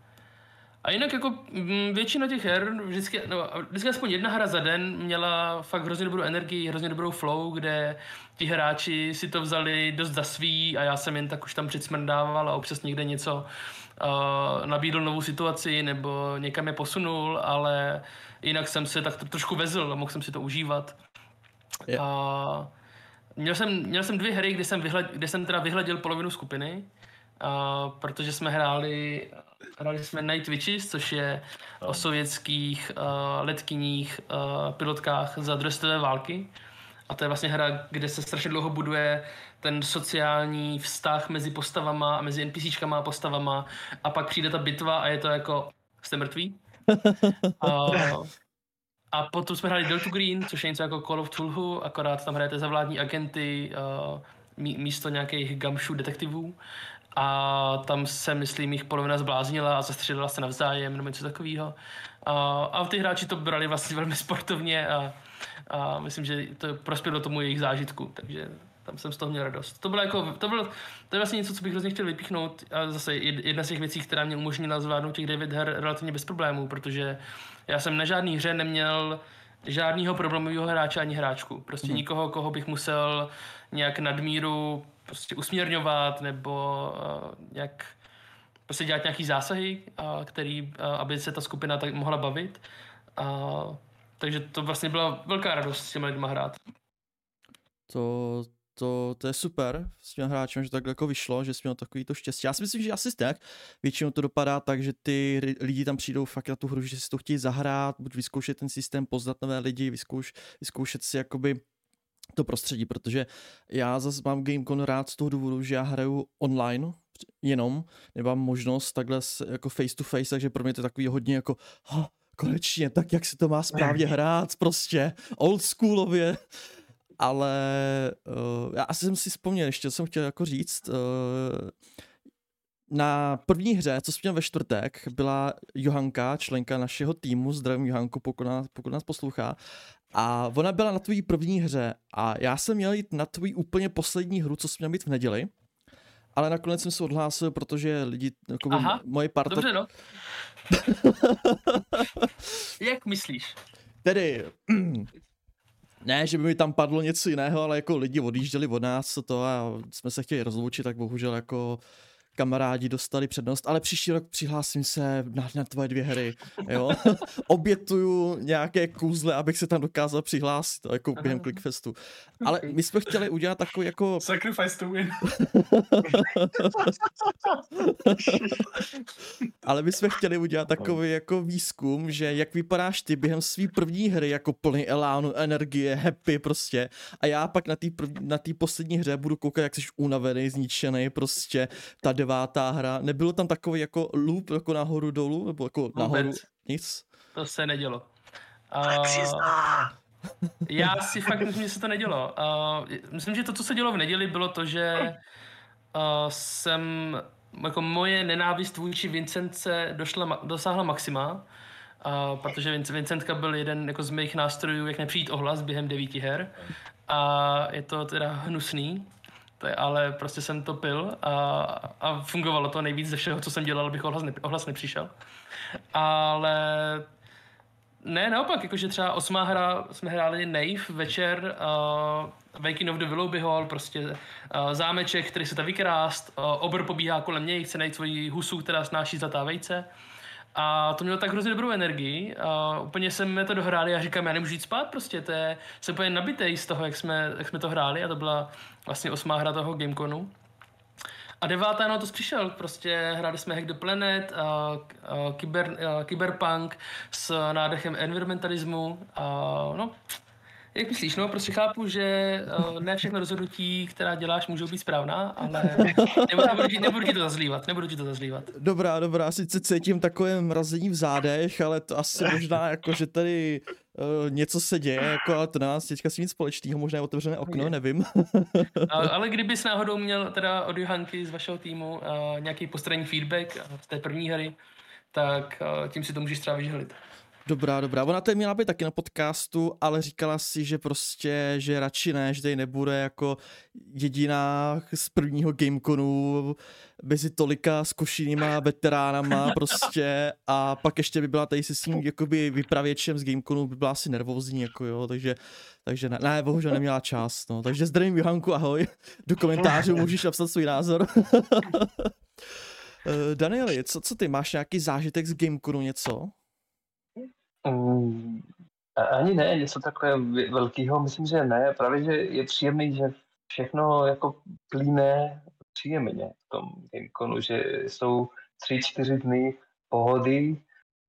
A jinak jako mm, většina těch her, vždycky, no, vždycky aspoň jedna hra za den měla fakt hrozně dobrou energii, hrozně dobrou flow, kde ti hráči si to vzali dost za svý a já jsem jen tak už tam přicmrdával a občas někde něco uh, nabídl novou situaci nebo někam je posunul, ale jinak jsem se tak trošku vezl a mohl jsem si to užívat. Je. A měl jsem, měl jsem dvě hry, kde jsem, vyhled, kde jsem teda vyhleděl polovinu skupiny, a, protože jsme hráli, hráli jsme Night Witches, což je o sovětských uh, letkyních uh, pilotkách za druhé války. A to je vlastně hra, kde se strašně dlouho buduje ten sociální vztah mezi postavama, mezi NPCčkama a postavama a pak přijde ta bitva a je to jako, jste mrtví? a, a potom jsme hráli Delta Green, což je něco jako Call of Cthulhu, akorát tam hrajete za vládní agenty uh, mí, místo nějakých gamšů detektivů. A tam se, myslím, jich polovina zbláznila a zastřelila se navzájem nebo něco takového. A, a ty hráči to brali vlastně velmi sportovně a, a myslím, že to prospělo tomu jejich zážitku, takže tam jsem z toho měl radost. To bylo jako, to bylo, to je vlastně něco, co bych hrozně chtěl vypíchnout a zase jedna z těch věcí, která mě umožnila zvládnout těch 9 her relativně bez problémů, protože já jsem na žádný hře neměl žádného problémového hráče ani hráčku. Prostě mm. nikoho, koho bych musel nějak nadmíru prostě usměrňovat nebo uh, nějak prostě dělat nějaký zásahy, uh, který, uh, aby se ta skupina tak mohla bavit. Uh, Takže to vlastně byla velká radost s těmi lidmi hrát. To, to, to je super s těmi hráčem, že takhle jako vyšlo, že jsi měl takový to štěstí. Já si myslím, že asi tak. Většinou to dopadá tak, že ty lidi tam přijdou fakt na tu hru, že si to chtějí zahrát, buď vyzkoušet ten systém, poznat nové lidi, vyzkouš, vyzkoušet si jakoby to prostředí, protože já zase mám GameCon rád z toho důvodu, že já hraju online jenom, nemám možnost takhle jako face to face, takže pro mě to je takový hodně jako oh, konečně, tak jak se to má správně hrát, prostě old schoolově, ale uh, já asi jsem si vzpomněl, ještě jsem chtěl jako říct, uh, na první hře, co jsem měl ve čtvrtek, byla Johanka, členka našeho týmu, zdravím Johanku, pokud nás, pokud nás poslouchá, a ona byla na tvojí první hře a já jsem měl jít na tvoji úplně poslední hru, co jsem měl být v neděli, ale nakonec jsem se odhlásil, protože lidi, jako Aha, moje parta... Dobře, no. Jak myslíš? Tedy, ne, že by mi tam padlo něco jiného, ale jako lidi odjížděli od nás to a jsme se chtěli rozloučit, tak bohužel jako kamarádi dostali přednost, ale příští rok přihlásím se na, na tvoje dvě hry, jo. Obětuju nějaké kůzle, abych se tam dokázal přihlásit, jako během Clickfestu. Ale my jsme chtěli udělat takový jako... Sacrifice to win. ale my jsme chtěli udělat takový jako výzkum, že jak vypadáš ty během své první hry, jako plný elánu, energie, happy prostě. A já pak na té na poslední hře budu koukat, jak jsi unavený, zničený, prostě ta devátá hra. Nebylo tam takový jako loop jako nahoru dolů, nebo jako Vůbec. nahoru nic? To se nedělo. Uh, já si fakt myslím, že se to nedělo. Uh, myslím, že to, co se dělo v neděli, bylo to, že uh, jsem jako moje nenávist vůči Vincence došla, dosáhla maxima, uh, protože Vincentka byl jeden jako z mých nástrojů, jak nepřijít ohlas během devíti her. A je to teda hnusný, ale prostě jsem to pil a, a fungovalo to nejvíc ze všeho, co jsem dělal, abych ohlas, ne, ohlas nepřišel. Ale ne, naopak, jakože třeba osmá hra jsme hráli Nave večer, uh, Waking of the Willoughby Hall, prostě uh, zámeček, který se ta vykrást, uh, obr pobíhá kolem něj, chce najít svoji husu, která snáší zlatá vejce. A to mělo tak hrozně dobrou energii. A úplně jsme to dohráli a říkám, já nemůžu jít spát prostě, to je, jsem úplně nabitej z toho, jak jsme, jak jsme to hráli a to byla vlastně osmá hra toho Gameconu. A devátá na to přišel, prostě hráli jsme Hack the Planet, a, a kyber, a Cyberpunk s nádechem environmentalismu a no, jak myslíš, no prostě chápu, že uh, ne všechno rozhodnutí, která děláš, můžou být správná, ale nebudu, nebudu, ti, nebudu ti to zazlívat, nebudu ti to zazlívat. Dobrá, dobrá, sice cítím takové mrazení v zádech, ale to asi možná jako, že tady uh, něco se děje, jako, ale to nás teďka si nic společného, možná je otevřené okno, je. nevím. ale, ale kdybys náhodou měl teda od Johanky z vašeho týmu uh, nějaký postranní feedback z té první hry, tak uh, tím si to můžeš třeba vyželit. Dobrá, dobrá. Ona tady měla být taky na podcastu, ale říkala si, že prostě, že radši ne, že tady nebude jako jediná z prvního Gameconu mezi tolika zkušenýma veteránama prostě a pak ještě by byla tady se svým jakoby vypravěčem z Gameconu, by byla asi nervózní, jako jo, takže, takže ne, ne bohužel neměla čas, no. Takže zdravím Johanku, ahoj, do komentářů můžeš napsat svůj názor. Eh, Danieli, co, co ty, máš nějaký zážitek z Gameconu něco? Um, ani ne, něco takové velkého, myslím, že ne. Právě, že je příjemný, že všechno jako plíne příjemně v tom Gameconu, že jsou tři, čtyři dny pohody,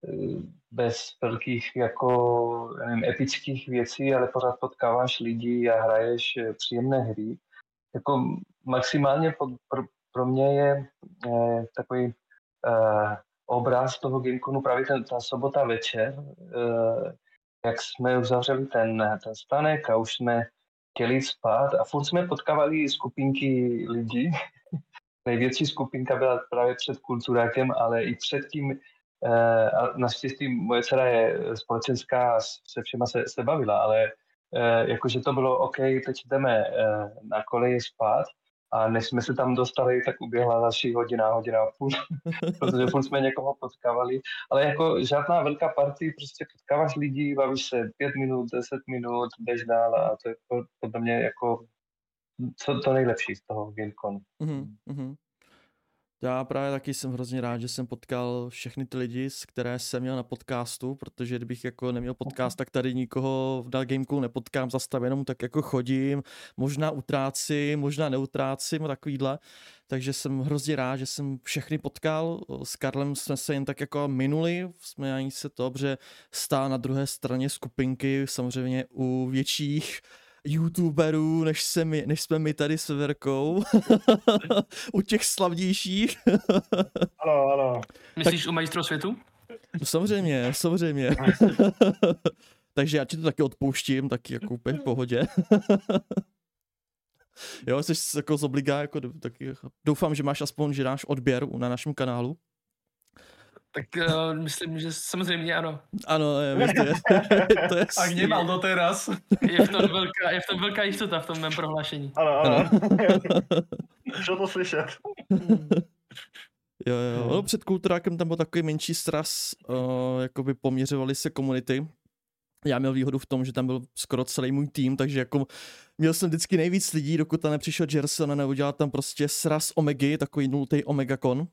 eh, bez velkých jako nevím, epických věcí, ale pořád potkáváš lidi a hraješ eh, příjemné hry. Jako maximálně pro, pro, pro mě je eh, takový eh, obraz toho Gameconu právě ten, ta sobota večer, eh, jak jsme uzavřeli ten, ten stanek a už jsme chtěli spát a furt jsme potkávali skupinky lidí. Největší skupinka byla právě před kulturákem, ale i předtím eh, a naštěstí moje dcera je společenská se všema se, se bavila, ale eh, jakože to bylo OK, teď jdeme na koleji spát a než jsme se tam dostali, tak uběhla další hodina, hodina a půl, protože furt jsme někoho potkávali. Ale jako žádná velká party, prostě potkáváš lidi, bavíš se pět minut, deset minut, jdeš dál a to je podle mě jako co to nejlepší z toho Gameconu. Mm-hmm. Já právě taky jsem hrozně rád, že jsem potkal všechny ty lidi, s které jsem měl na podcastu, protože kdybych jako neměl podcast, tak tady nikoho v Gameku nepotkám, zase jenom tak jako chodím, možná utrácím, možná neutrácím a takovýhle. Takže jsem hrozně rád, že jsem všechny potkal. S Karlem jsme se jen tak jako minuli, jsme ani se to, že stál na druhé straně skupinky, samozřejmě u větších youtuberů, než, se my, než jsme my tady s Verkou. u těch slavnějších. ano, ano. Myslíš tak... u majstrov světu? No, samozřejmě, samozřejmě. Takže já ti to taky odpouštím, taky jako úplně v pohodě. jo, jsi jako z obligá, jako, taky, doufám, že máš aspoň, že dáš odběr na našem kanálu. Tak uh, myslím, že samozřejmě ano. Ano, je, to je, to je Ak nemal doteraz. Je v, tom velká, je v tom velká jistota v tom mém prohlášení. Ano, ano. Co to slyšet? Jo, jo. No, před kulturákem tam byl takový menší sraz, uh, jakoby poměřovali se komunity. Já měl výhodu v tom, že tam byl skoro celý můj tým, takže jako měl jsem vždycky nejvíc lidí, dokud tam nepřišel Jerson a neudělal tam prostě sraz Omegy, takový nultý Omegakon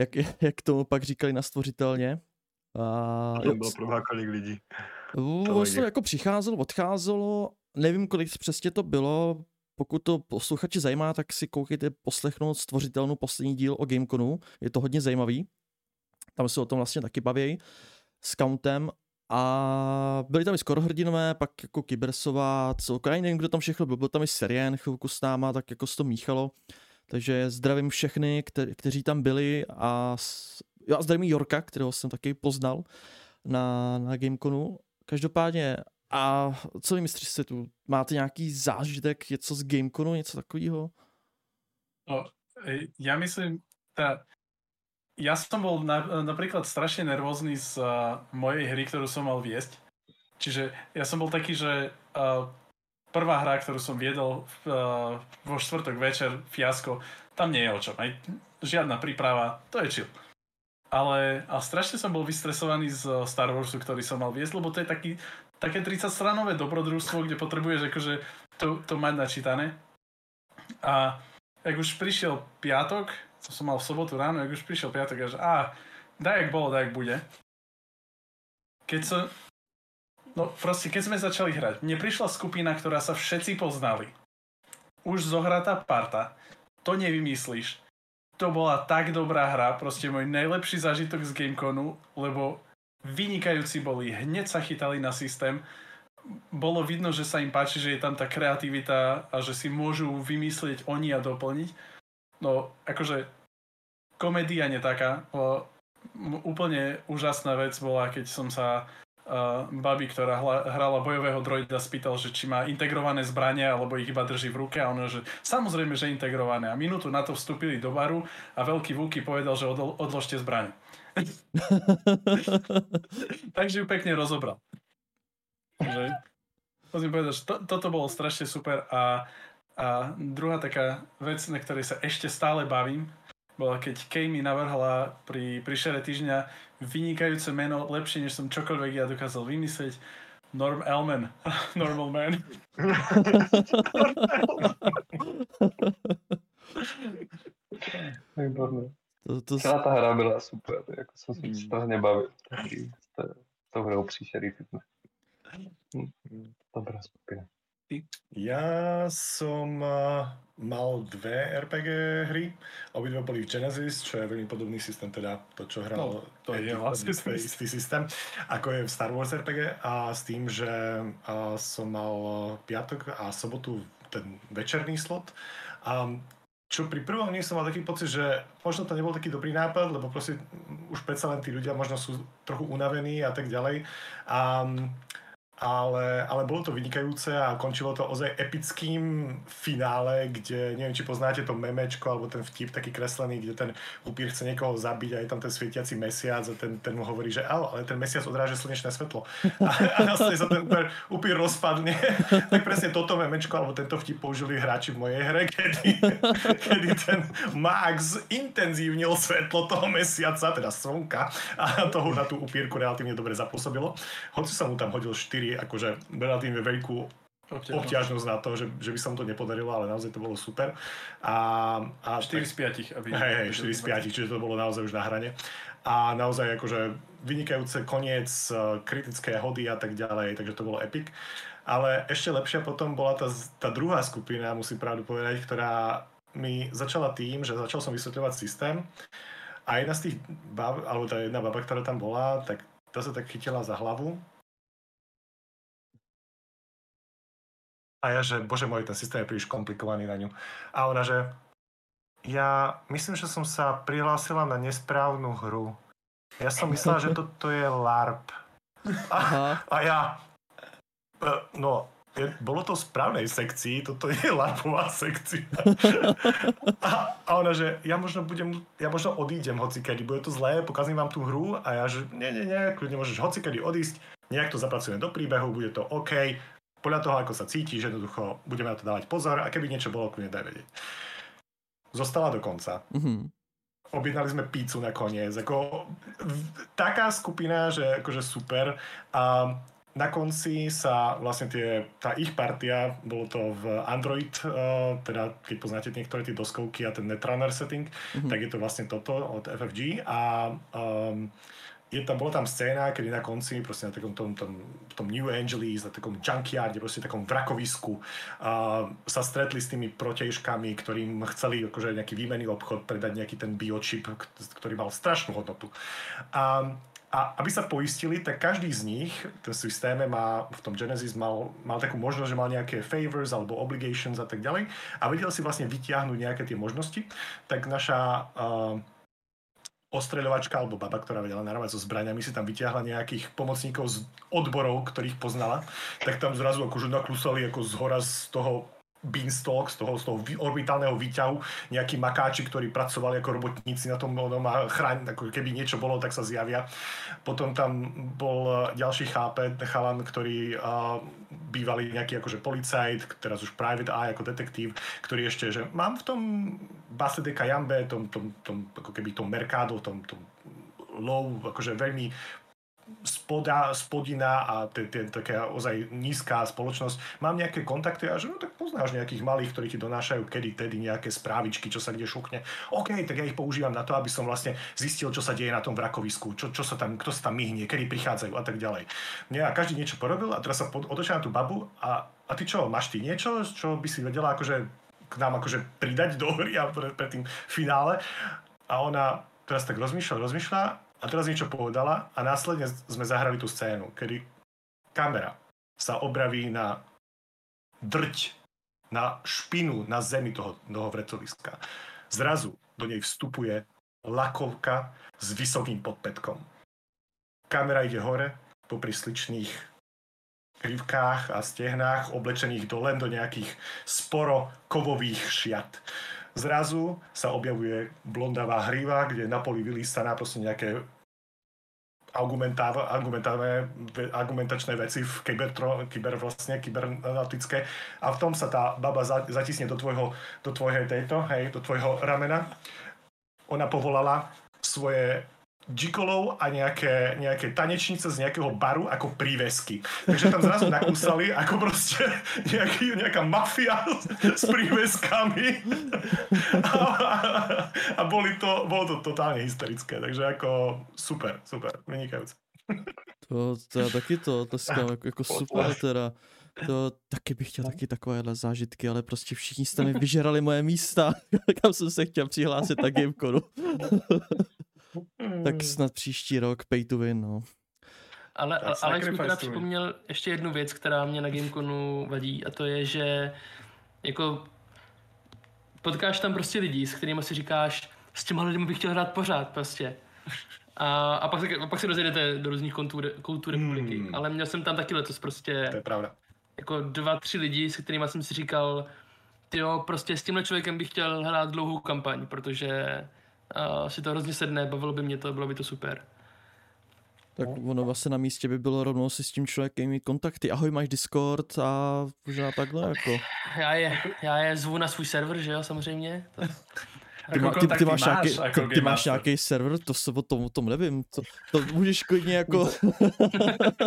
jak, jak to pak říkali na stvořitelně. A, to bylo pro kolik lidí. Vlastně jako přicházelo, odcházelo, nevím, kolik přesně to bylo, pokud to posluchači zajímá, tak si koukejte poslechnout stvořitelnou poslední díl o Gameconu, je to hodně zajímavý. Tam se o tom vlastně taky baví s Countem a byli tam i skoro hrdinové, pak jako Kybersová, celkově nevím, kdo tam všechno byl, byl tam i Serien chvilku s náma, tak jako se to míchalo. Takže zdravím všechny, kte- kteří tam byli a já zdravím Jorka, kterého jsem taky poznal na, na Gameconu. Každopádně, a co vy mistři tu? Máte nějaký zážitek, něco z Gameconu, něco takového? No, ja myslím, tá, ja som bol na, napríklad strašne nervózny z uh, mojej hry, ktorú som mal viesť. Čiže ja som bol taký, že uh, prvá hra, ktorú som viedol uh, vo štvrtok večer, fiasko, tam nie je o čom. Aj žiadna príprava, to je chill. Ale, ale strašne som bol vystresovaný z Star Warsu, ktorý som mal viesť, lebo to je taký, také 30-stranové dobrodružstvo, kde potrebuješ akože to, to mať načítané. A jak už prišiel piatok, to som mal v sobotu ráno, jak už prišiel piatok, a že a, daj jak bolo, daj jak bude. Keď som, No proste, keď sme začali hrať, mne prišla skupina, ktorá sa všetci poznali. Už zohratá parta. To nevymyslíš. To bola tak dobrá hra, proste môj najlepší zážitok z Gameconu, lebo vynikajúci boli, hneď sa chytali na systém. Bolo vidno, že sa im páči, že je tam tá kreativita a že si môžu vymyslieť oni a doplniť. No, akože komédia netaká. Úplne úžasná vec bola, keď som sa uh, babi, ktorá hla, hrala bojového droida, spýtal, že či má integrované zbrania, alebo ich iba drží v ruke a ono, že samozrejme, že integrované. A minútu na to vstúpili do baru a veľký Vuky povedal, že odlo, odložte zbranie. Takže ju pekne rozobral. Takže, musím povedať, že to, toto bolo strašne super a, a druhá taká vec, na ktorej sa ešte stále bavím, bola keď Kay mi navrhla pri, pri šere týždňa vynikajúce meno, lepšie než som čokoľvek ja dokázal vymyslieť. Norm Elman. Normal man. Výborné. To, to... Celá ta hra byla super, jako jsem se strašně bavil. S tou hrou příšery fitness. Hm, dobrá skupina. Ja som mal dve RPG hry, obidve boli v Genesis, čo je veľmi podobný systém, teda to, čo hral... No, to je vlastne istý systém, ako je v Star Wars RPG a s tým, že som mal piatok a sobotu ten večerný slot. A čo pri prvom dni som mal taký pocit, že možno to nebol taký dobrý nápad, lebo proste už predsa len tí ľudia možno sú trochu unavení a tak ďalej. A ale, ale bolo to vynikajúce a končilo to ozaj epickým finále, kde neviem, či poznáte to memečko alebo ten vtip taký kreslený, kde ten upír chce niekoho zabiť a je tam ten svietiaci mesiac a ten, ten mu hovorí, že ale ten mesiac odráža slnečné svetlo. A, a následne sa ten upír, upír rozpadne. tak presne toto memečko alebo tento vtip použili hráči v mojej hre, kedy, kedy ten Max intenzívnil svetlo toho mesiaca, teda slnka a toho na tú upírku relatívne dobre zapôsobilo. Hoci sa mu tam hodil 4 akože relatívne veľkú obťažnosť na to, že, že by sa mu to nepodarilo, ale naozaj to bolo super. A, a 4 z 5. Aby... Hej, hej, 4 z 5, čiže to bolo naozaj už na hrane. A naozaj akože vynikajúce koniec, e, kritické hody a tak ďalej, takže to bolo epic. Ale ešte lepšia potom bola tá, tá druhá skupina, musím pravdu povedať, ktorá mi začala tým, že začal som vysvetľovať systém a jedna z tých bab, alebo tá jedna baba, ktorá tam bola, tak tá sa tak chytila za hlavu A ja, že bože môj, ten systém je príliš komplikovaný na ňu. A ona, že ja myslím, že som sa prihlásila na nesprávnu hru. Ja som myslela, že toto je LARP. A, a ja, e, no, je, bolo to v správnej sekcii, toto je LARPová sekcia. A, a ona, že ja možno budem, ja možno odídem hocikedy, bude to zlé, pokazím vám tú hru a ja, že nie, nie, nie, kľudne môžeš hocikedy odísť, nejak to zapracujeme do príbehu, bude to OK, podľa toho, ako sa cítiš, jednoducho budeme na to dávať pozor a keby niečo bolo, kľudne daj vedieť. Zostala do konca. Mm-hmm. Objednali sme pícu nakoniec. Ako, taká skupina, že akože super. A na konci sa vlastne tie, tá ich partia, bolo to v Android, uh, teda keď poznáte niektoré tie doskovky a ten Netrunner setting, mm-hmm. tak je to vlastne toto od FFG a um, je tam, bola tam scéna, kedy na konci proste na takom tom, tom, tom New Angeles, na takom junkyarde, proste takom vrakovisku uh, sa stretli s tými protiežkami, ktorým chceli akože nejaký výmenný obchod predať nejaký ten biochip, ktorý mal strašnú hodnotu. A, a aby sa poistili, tak každý z nich, ten systéme má, v tom Genesis mal, mal takú možnosť, že mal nejaké favors alebo obligations a tak ďalej a vedel si vlastne vytiahnuť nejaké tie možnosti, tak naša uh, ostreľovačka alebo baba, ktorá vedela narábať so zbraniami, si tam vyťahla nejakých pomocníkov z odborov, ktorých poznala, tak tam zrazu akože naklusali ako z hora z toho beanstalk, z toho, z toho orbitálneho výťahu, nejakí makáči, ktorí pracovali ako robotníci na tom onom a chráň, ako keby niečo bolo, tak sa zjavia. Potom tam bol ďalší chápe, chalan, ktorý uh, bývalý nejaký akože policajt, teraz už private eye ako detektív, ktorý ešte, že mám v tom base de Kayambe, tom, tom, tom, ako keby tom Mercado, tom, tom low, akože veľmi spoda, spodina a taká ozaj nízka spoločnosť. Mám nejaké kontakty a že no tak poznáš nejakých malých, ktorí ti donášajú kedy tedy nejaké správičky, čo sa kde šukne. OK, tak ja ich používam na to, aby som vlastne zistil, čo sa deje na tom vrakovisku, čo, čo sa tam, kto sa tam myhnie, kedy prichádzajú a tak ďalej. Nie, a každý niečo porobil a teraz sa otočia na tú babu a, a ty čo, máš ty niečo, čo by si vedela akože k nám akože pridať do hry a pre, pre tým finále. A ona teraz tak rozmýšľa, rozmýšľa a teraz niečo povedala a následne sme zahrali tú scénu, kedy kamera sa obraví na drť, na špinu na zemi toho, toho vrecoviska. Zrazu do nej vstupuje lakovka s vysokým podpetkom. Kamera ide hore, po sličných krivkách a stehnách, oblečených do len do nejakých sporo kovových šiat. Zrazu sa objavuje blondavá hriva, kde na poli vylístaná proste nejaké argumentačné veci v kybertro, kyber vlastne, kybernetické a v tom sa tá baba zatisne do tvojho, do tvojho tejto, hej, do tvojho ramena. Ona povolala svoje džikolov a nejaké, nejaké tanečnice z nejakého baru ako prívesky. Takže tam zrazu nakúsali ako proste nejaký, nejaká mafia s príveskami. A, a, a boli to, bolo to totálne hysterické. Takže ako super, super, vynikajúce. To, to já taky to tleskám jako, jako super teda. To taky bych chtěl taky takovéhle zážitky, ale prostě všichni jste mi vyžerali moje místa, kam jsem se chtěl přihlásit na Gameconu. Tak hmm. snad příští rok pay to win, no. Ale, ale, ale jsem teda připomněl ještě jednu věc, která mě na Gameconu vadí a to je, že jako potkáš tam prostě lidi, s kterými si říkáš, s těma lidmi bych chtěl hrát pořád prostě. A, a pak, se, a pak se rozjedete do různých koutů, koutů republiky. Hmm. Ale měl jsem tam taky letos prostě... To je pravda. Jako dva, tři lidi, se kterými jsem si říkal, jo, prostě s tímhle člověkem bych chtěl hrát dlouhou kampaň, protože uh, si to hrozně sedne, bavilo by mě to, bylo by to super. Tak ono vlastně na místě by bylo rovnou si s tím člověkem mít kontakty. Ahoj, máš Discord a možná takhle jako. Já je, já je zvu na svůj server, že jo, samozřejmě. To... Ty, má, ty, ty, máš nějaký, máš, jako ty, ty máš nějaký server, to se o tom, o tom nevím, to, to můžeš klidně jako... to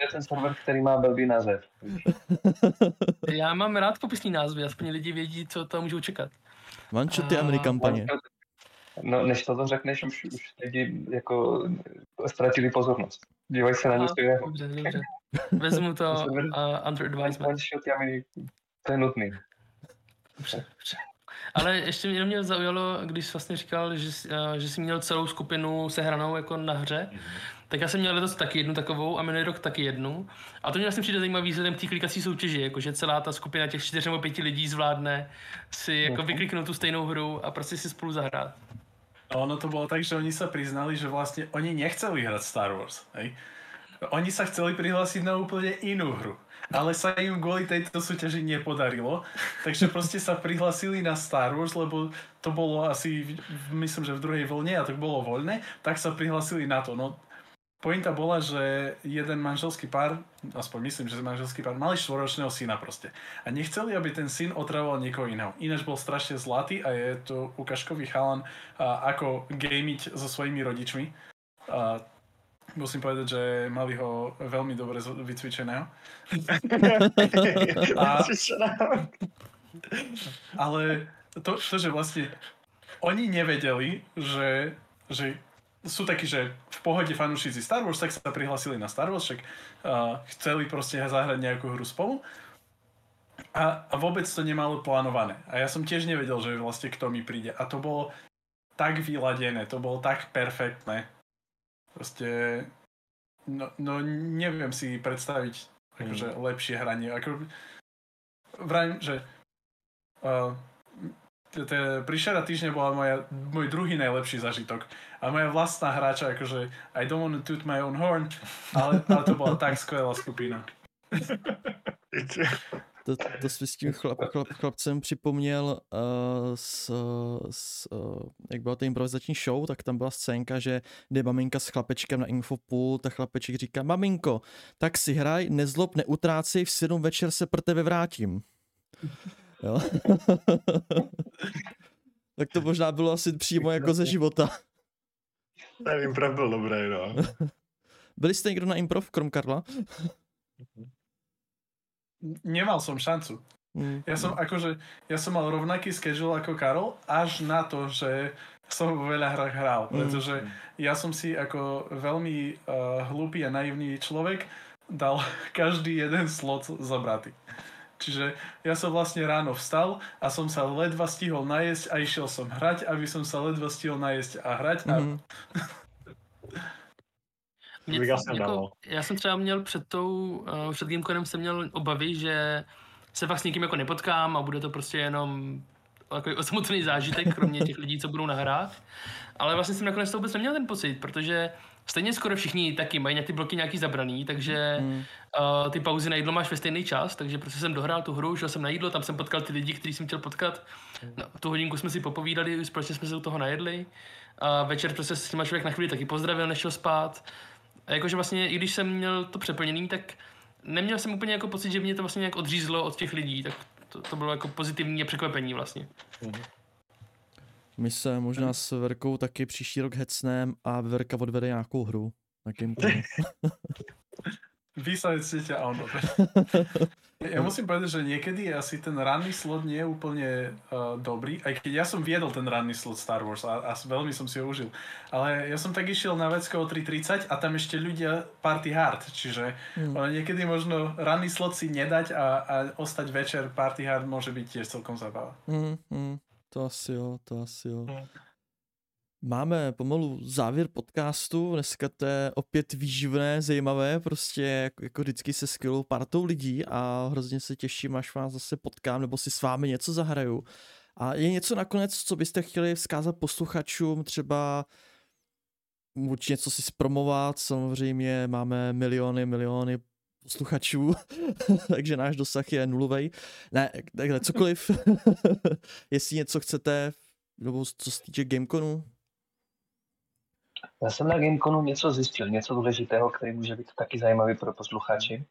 je ten server, který má blbý název. Já mám rád popisný názvy, aspoň lidi vědí, co tam můžou čekat. Mančo, ty Amny kampaně. No, než to řekneš, už, už lidi jako ztratili pozornost. Dívaj se na něco jiného. Dobře, dobře. Vezmu to uh, under advisement. To je nutný. Dobře, dobře. Ale ještě mě, mě zaujalo, když jsi vlastně říkal, že, uh, že jsi měl celou skupinu sehranou jako na hře, mm-hmm. tak já jsem měl letos taky jednu takovou a minulý rok taky jednu. A to mě vlastně přijde zajímavý vzhledem k té klikací soutěži, jakože celá ta skupina těch čtyř nebo pěti lidí zvládne si jako mm-hmm. vykliknout tu stejnou hru a prostě si spolu zahrát. Ono to bolo tak, že oni sa priznali, že vlastne oni nechceli hrať Star Wars. Hej? Oni sa chceli prihlásiť na úplne inú hru. Ale sa im kvôli tejto súťaži nepodarilo. Takže proste sa prihlasili na Star Wars, lebo to bolo asi, myslím, že v druhej vlne a to bolo voľné, tak sa prihlasili na to. No pointa bola, že jeden manželský pár, aspoň myslím, že manželský pár, mali štvoročného syna proste. A nechceli, aby ten syn otravoval niekoho iného. Ináč bol strašne zlatý a je to ukážkový chalan, a ako gamiť so svojimi rodičmi. A musím povedať, že mali ho veľmi dobre vycvičeného. a, ale to, to, že vlastne oni nevedeli, že, že sú takí, že v pohode fanúšici Star Wars, tak sa prihlasili na Star Wars, však uh, chceli proste zahrať nejakú hru spolu. A, a vôbec to nemalo plánované. A ja som tiež nevedel, že vlastne kto mi príde. A to bolo tak vyladené, to bolo tak perfektné. Proste, no, no neviem si predstaviť akože mm. lepšie hranie. Ako, vrajím, že uh, príšera týždňa bola moja, môj druhý najlepší zažitok. A moja vlastná hráča, akože I don't want to toot my own horn, ale, ale to bola tak skvělá skupina. To, to jsi s tím chlap, chlap, chlapcem připomněl uh, s, s, uh, jak byla to improvizační show, tak tam byla scénka, že jde maminka s chlapečkem na infopool, tak chlapeček říká, maminko, tak si hraj, nezlob, neutrácej, v 7 večer se pro tebe vrátím. Jo? tak to možná bylo asi přímo jako ze života. Ten improv byl dobrý, no. Byli jste někdo na improv, krom Karla? Nemal som šancu. Mm. Ja som akože, ja som mal rovnaký schedule ako Karol, až na to, že som vo veľa hrách hral, mm. pretože ja som si ako veľmi uh, hlúpy a naivný človek dal každý jeden slot zabratý. Čiže ja som vlastne ráno vstal a som sa ledva stihol najesť a išiel som hrať, aby som sa ledva stihol najesť a hrať. A... Mm-hmm. Mě, jako, já jsem třeba měl před tou, uh, před Gameconem jsem měl obavy, že se fakt s někým jako nepotkám a bude to prostě jenom takový osamotný zážitek, kromě těch lidí, co budou na hrách. Ale vlastně jsem nakonec to vůbec neměl ten pocit, protože stejně skoro všichni taky mají ty bloky nějaký zabraný, takže mm. uh, ty pauzy na jídlo máš ve stejný čas, takže prostě jsem dohrál tu hru, šel jsem na jídlo, tam jsem potkal ty lidi, který jsem chtěl potkat. No, tu hodinku jsme si popovídali, společně jsme se u toho najedli. A večer prostě s těma člověk na chvíli taky pozdravil, nešel spát. A jakože vlastně, i když jsem měl to přeplněný, tak neměl jsem úplně jako pocit, že mě to vlastně nějak odřízlo od těch lidí, tak to, to bylo jako pozitivní překvapení vlastně. Mm. My se možná s Verkou taky příští rok hecnem a Verka odvede nějakou hru na Gamecube. Vysajte a ono. Ja musím povedať, že niekedy asi ten ranný slot nie je úplne uh, dobrý, aj keď ja som viedol ten ranný slot Star Wars a, a veľmi som si ho užil. Ale ja som tak išiel na vecko o 3.30 a tam ešte ľudia party hard, čiže hmm. niekedy možno ranný slot si nedať a, a ostať večer party hard môže byť tiež celkom zabava. Hmm, hmm. To asi jo, to asi jo. Hmm. Máme pomalu závěr podcastu, dneska to je opět výživné, zajímavé, prostě jako, jako vždycky se skvělou partou lidí a hrozně se těším, až vás zase potkám nebo si s vámi něco zahraju. A je něco nakonec, co byste chtěli vzkázat posluchačům, třeba určitě něco si zpromovat, samozřejmě máme miliony, miliony posluchačů, takže náš dosah je nulový. Ne, takhle, cokoliv, jestli něco chcete, nebo co se týče Gameconu, já jsem na Gameconu něco zjistil, něco důležitého, který může být taky zajímavý pro posluchači.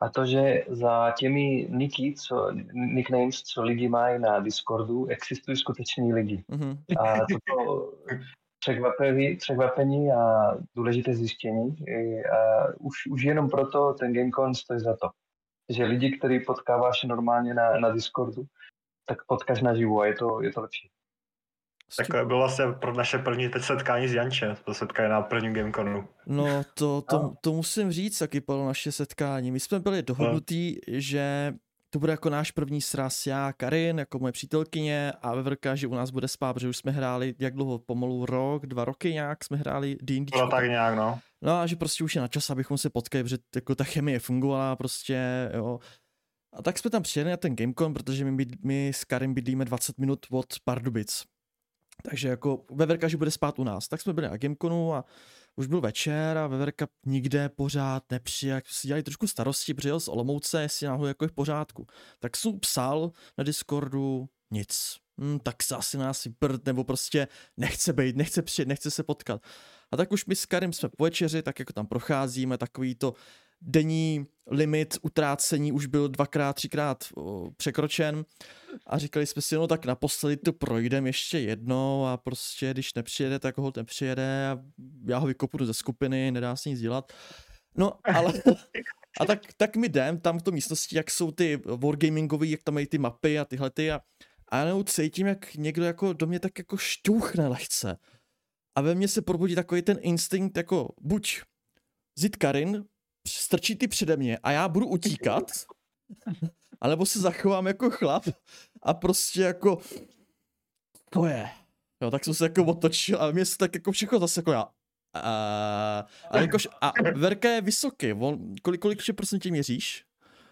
A to, že za těmi niky, co, nicknames, co lidi mají na Discordu, existují skuteční lidi. Mhm. A toto překvapení, překvapení a důležité zjištění. A už, už jenom proto ten GameCon stojí za to. Že lidi, který potkáváš normálně na, na Discordu, tak potkáš naživu a je to, je to lepší. Takové bylo vlastně pro naše první teď setkání s Janče, to setkání na prvním Gameconu. No, to, to, No. to musím říct, jaký bylo naše setkání. My jsme byli dohodnutí, že to bude jako náš první sraz, já, Karin, jako moje přítelkyně a Veverka, že u nás bude spát, protože už jsme hráli, jak dlouho, pomalu rok, dva roky nějak jsme hráli D&D. Bylo tak nějak, no. No a že prostě už je na čas, abychom se potkali, protože jako ta chemie fungovala prostě, jo. A tak jsme tam přijeli na ten Gamecon, protože my, byd- my s Karim bydlíme 20 minut od Pardubic. Takže jako Veverka, že bude spát u nás. Tak jsme byli na Gameconu a už byl večer a Veverka nikde pořád nepřijel. Jak si dělali trošku starosti, přijel z Olomouce, jestli náhodou jako je v pořádku. Tak jsem psal na Discordu nic. Hm, tak se asi nás prd, nebo prostě nechce být, nechce přijet, nechce se potkat. A tak už my s Karim jsme po večeři, tak jako tam procházíme, takový to denní limit utrácení už byl dvakrát, třikrát překročen a říkali jsme si, no tak naposledy to projdem ještě jednou a prostě když nepřijede, tak ho nepřijede a já ho vykopnu ze skupiny, nedá se nic dělat. No, ale a tak, tak mi jdem tam v tom místnosti, jak jsou ty wargamingový, jak tam mají ty mapy a tyhle ty a, a já jenom cítím, jak někdo jako do mě tak jako šťouchne lehce. A ve mně se probudí takový ten instinkt jako buď zít Karin, strčí ty přede mě a já budu utíkat, anebo se zachovám jako chlap a prostě jako to je. Jo, tak jsem se jako otočil a mě se tak jako všechno zase jako já. A, a, jakož, a Verka je vysoký, on, kolik, kolik že procentě měříš?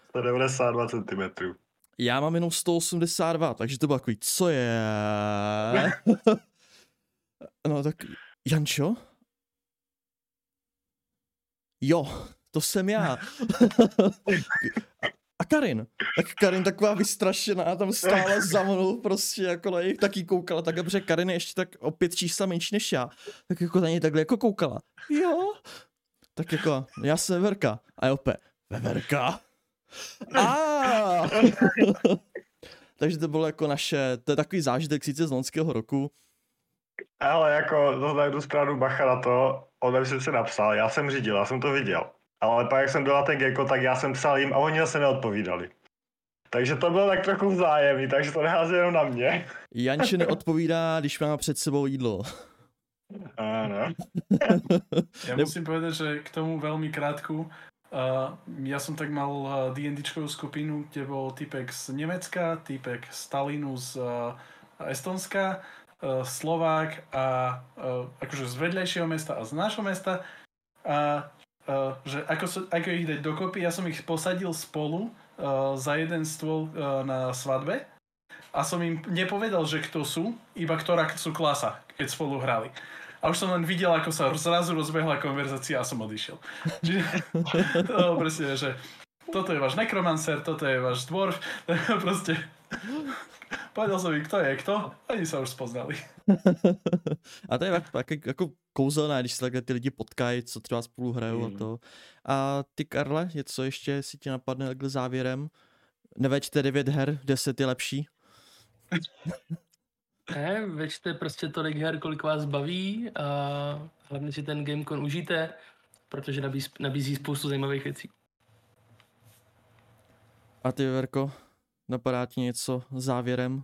192 cm. Já mám jenom 182, takže to bylo takový, co je? no tak, Jančo? Jo, to jsem já. a, a Karin? Tak Karin taková vystrašená, tam stála za mnou prostě jako na něj taky koukala, tak protože Karin je ještě tak o pět čísla menší než já, tak jako na něj takhle jako koukala. Jo? Tak jako, já jsem Veverka. A jo, pe, Veverka? A. Takže to bylo jako naše, to je takový zážitek sice z loňského roku. Ale jako to na jednu stranu bacha na to, on mi sice napsal, já jsem řídil, já jsem to viděl. Ale pak, jak jsem byl na ten gecko, tak já jsem psal jim a oni zase neodpovídali. Takže to bylo tak trochu vzájemný, takže to nehází jenom na mě. Janče neodpovídá, když má před sebou jídlo. Áno. Ja musím povedať, že k tomu veľmi krátku. Uh, ja som tak mal D&Dčkovú skupinu, kde bol typek z Nemecka, typek z Talinu z uh, Estonska, uh, Slovák a uh, akože z vedľajšieho mesta a z nášho mesta. A uh, že ako, sa, ako ich dať dokopy, ja som ich posadil spolu uh, za jeden stôl uh, na svadbe a som im nepovedal, že kto sú, iba ktorá sú klasa, keď spolu hrali. A už som len videl, ako sa zrazu rozbehla konverzácia a som odišiel. Čiže to presne, že toto je váš nekromancer, toto je váš dwarf, proste povedal som im, kto je kto, oni sa už spoznali. a to je tak, tak jako kouzelné, když se takhle ty lidi potkají, co třeba spolu hrajou a Mm. to. A ty, Karle, něco ještě si ti napadne takhle závěrem? Neveďte 9 her, 10 je lepší. Ne, večte prostě tolik her, kolik vás baví a hlavně si ten Gamecon užijte, protože nabízí, nabízí spoustu zajímavých věcí. A ty, Verko, napadá ti něco závěrem?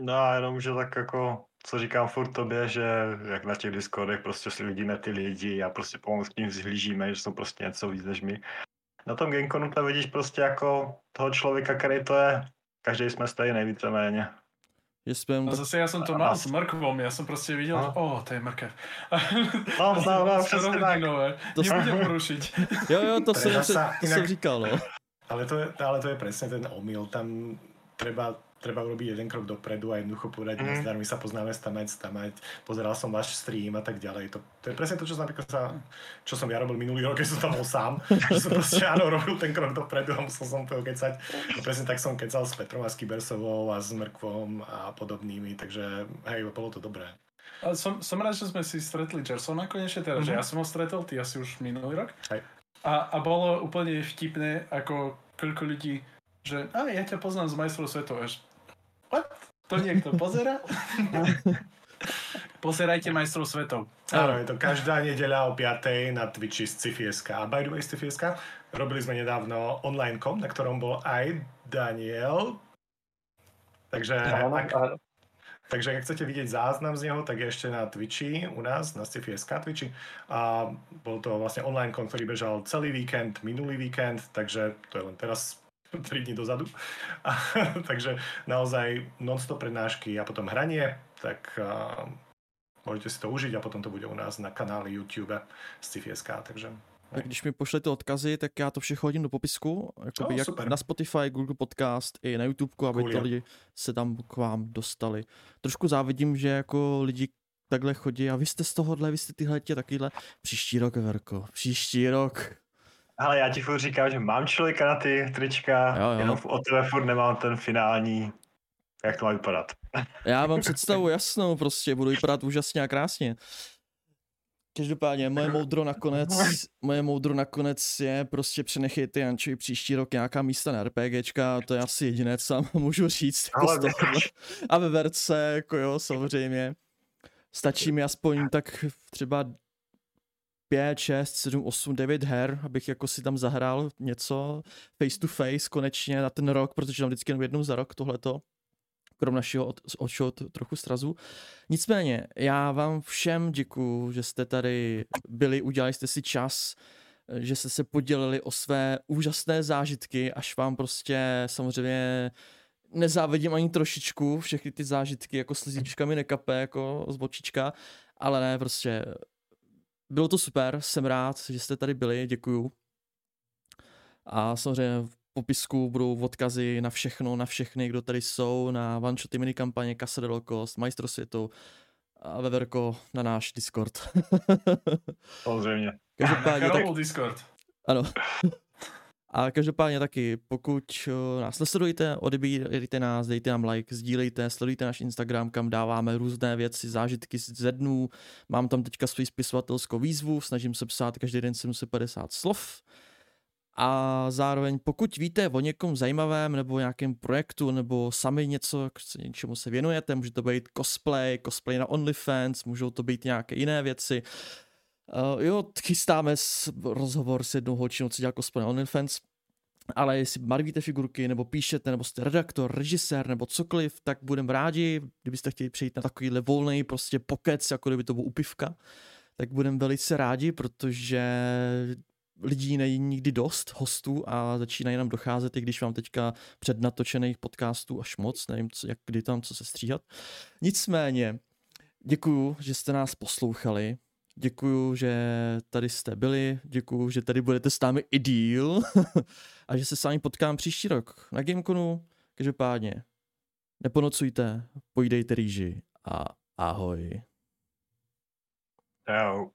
No a jenom, že tak jako, co říkám furt tobě, že jak na těch Discordech prostě si vidíme ty lidi a prostě pomalu s tím zhlížíme, že jsou prostě něco víc než my. Na tom Gameconu tam vidíš prostě jako toho člověka, který to je. Každý jsme stejný víceméně. Jsme tak, zase ja som to mal s mrkvom, proste videl, že No. o, to je mrkev. No, no, no, přesně tak. nové? To Nebudem porušiť. jo, jo, to, To jsem, zasa to, to jsem říkal, no. Ale to, je, ale to je presne ten omyl. Tam treba, treba urobiť jeden krok dopredu a jednoducho povedať, Mhm. mm. nazdar, my sa poznáme stamať, stamať, pozeral som váš stream a tak ďalej. To, to je presne to, čo som, napríklad sa, čo som ja robil minulý rok, keď som tam bol sám. že som proste áno, robil ten krok dopredu a musel som to kecať. A presne tak som kecal s Petrom a s Kybersovou a s Mrkvom a podobnými, takže hej, bolo to dobré. Ale som, som rád, že sme si stretli Jersona konečne teraz, Mhm. že ja som ho stretol, ty asi už minulý rok. Hej. A, a bolo úplne vtipné, ako koľko ľudí, že a ja ťa poznám z majstrov svetov. Až, what? To niekto pozera? Pozerajte majstrov svetov. Áno, je to každá nedeľa o 5. na Twitchi z Cifieska. A by the way, z Cifieska robili sme nedávno online.com, na ktorom bol aj Daniel. Takže Áno, ak, áno. Takže ak chcete vidieť záznam z neho, tak je ešte na Twitchi u nás, na Sci-Fi.sk Twitchi. A bol to vlastne online kon, ktorý bežal celý víkend, minulý víkend, takže to je len teraz 3 dní dozadu. A, takže naozaj non-stop prednášky a potom hranie, tak a, môžete si to užiť a potom to bude u nás na kanáli YouTube Sci-Fi.sk, takže Tak když mi pošlete odkazy, tak já to všechno hodím do popisku, jakoby Oh, jak super. na Spotify, Google Podcast i na YouTube, aby Cool, to jo. lidi se tam k vám dostali. Trošku závidím, že jako lidi takhle chodí a vy jste z tohohle, vy jste tyhle tě takovýhle. Příští rok, Verko, příští rok. Ale já ti furt říkám, že mám člověka na ty trička, Jo, jo. jenom o tebe furt nemám ten finální, jak to má vypadat. Já mám představu jasnou, prostě budu vypadat úžasně a krásně. Každopádně moje moudro nakonec, moje moudro nakonec je prostě přenechejte Jančovi příští rok nějaká místa na RPGčka, to je asi jediné, co vám můžu říct. Jako Ale tohohle. a ve verce, jako jo, samozřejmě. Stačí mi aspoň tak třeba 5, 6, 7, 8, 9 her, abych jako si tam zahrál něco face to face konečně na ten rok, protože tam vždycky jenom jednou za rok tohleto krom našeho od, trochu srazu. Nicméně, já vám všem děkuju, že jste tady byli, udělali jste si čas, že jste se podělili o své úžasné zážitky, až vám prostě samozřejmě nezávidím ani trošičku, všechny ty zážitky jako slizíčka mi nekape, jako z bočička, ale ne, prostě bylo to super, jsem rád, že jste tady byli, děkuju. A samozřejmě popisku budou odkazy na všechno, na všechny, kdo tady jsou, na one-shoty, minikampaně, Casa de Locos, Majstro světu a Veverko na náš Discord. Samozřejmě. Každopádně, tak, Discord. ano. A každopádně taky, pokud eh, nás nesledujete, odebírejte nás, dejte nám like, sdílejte, sledujte náš Instagram, kam dáváme různé věci, zážitky ze dnů. Mám tam teďka svou spisovatelskou výzvu, snažím se psát každý den 750 slov. A zároveň, pokud víte o někom zajímavém nebo nějakém projektu, nebo sami něco, k něčemu se věnujete, může to být cosplay, cosplay na OnlyFans, můžou to být nějaké jiné věci. Uh, jo, chystáme s, rozhovor s jednou holčinou, co dělá cosplay na OnlyFans, ale jestli barvíte figurky, nebo píšete, nebo jste redaktor, režisér, nebo cokoliv, tak budeme rádi, kdybyste chtěli přijít na takovýhle volný prostě pokec, jako kdyby to byl upivka, tak budeme velice rádi, protože lidí není nikdy dost, hostů a začínají nám docházet, i když mám teďka přednatočených podcastů až moc, nevím, co, jak, kdy tam, co se stříhat. Nicméně, děkuju, že jste nás poslouchali, děkuju, že tady jste byli, děkuju, že tady budete s námi i díl a že se s vámi potkám příští rok na Gameconu. Každopádně, neponocujte, pojídejte rýži a ahoj. Jo.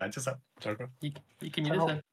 majte sa. D'accord. Y, y, y,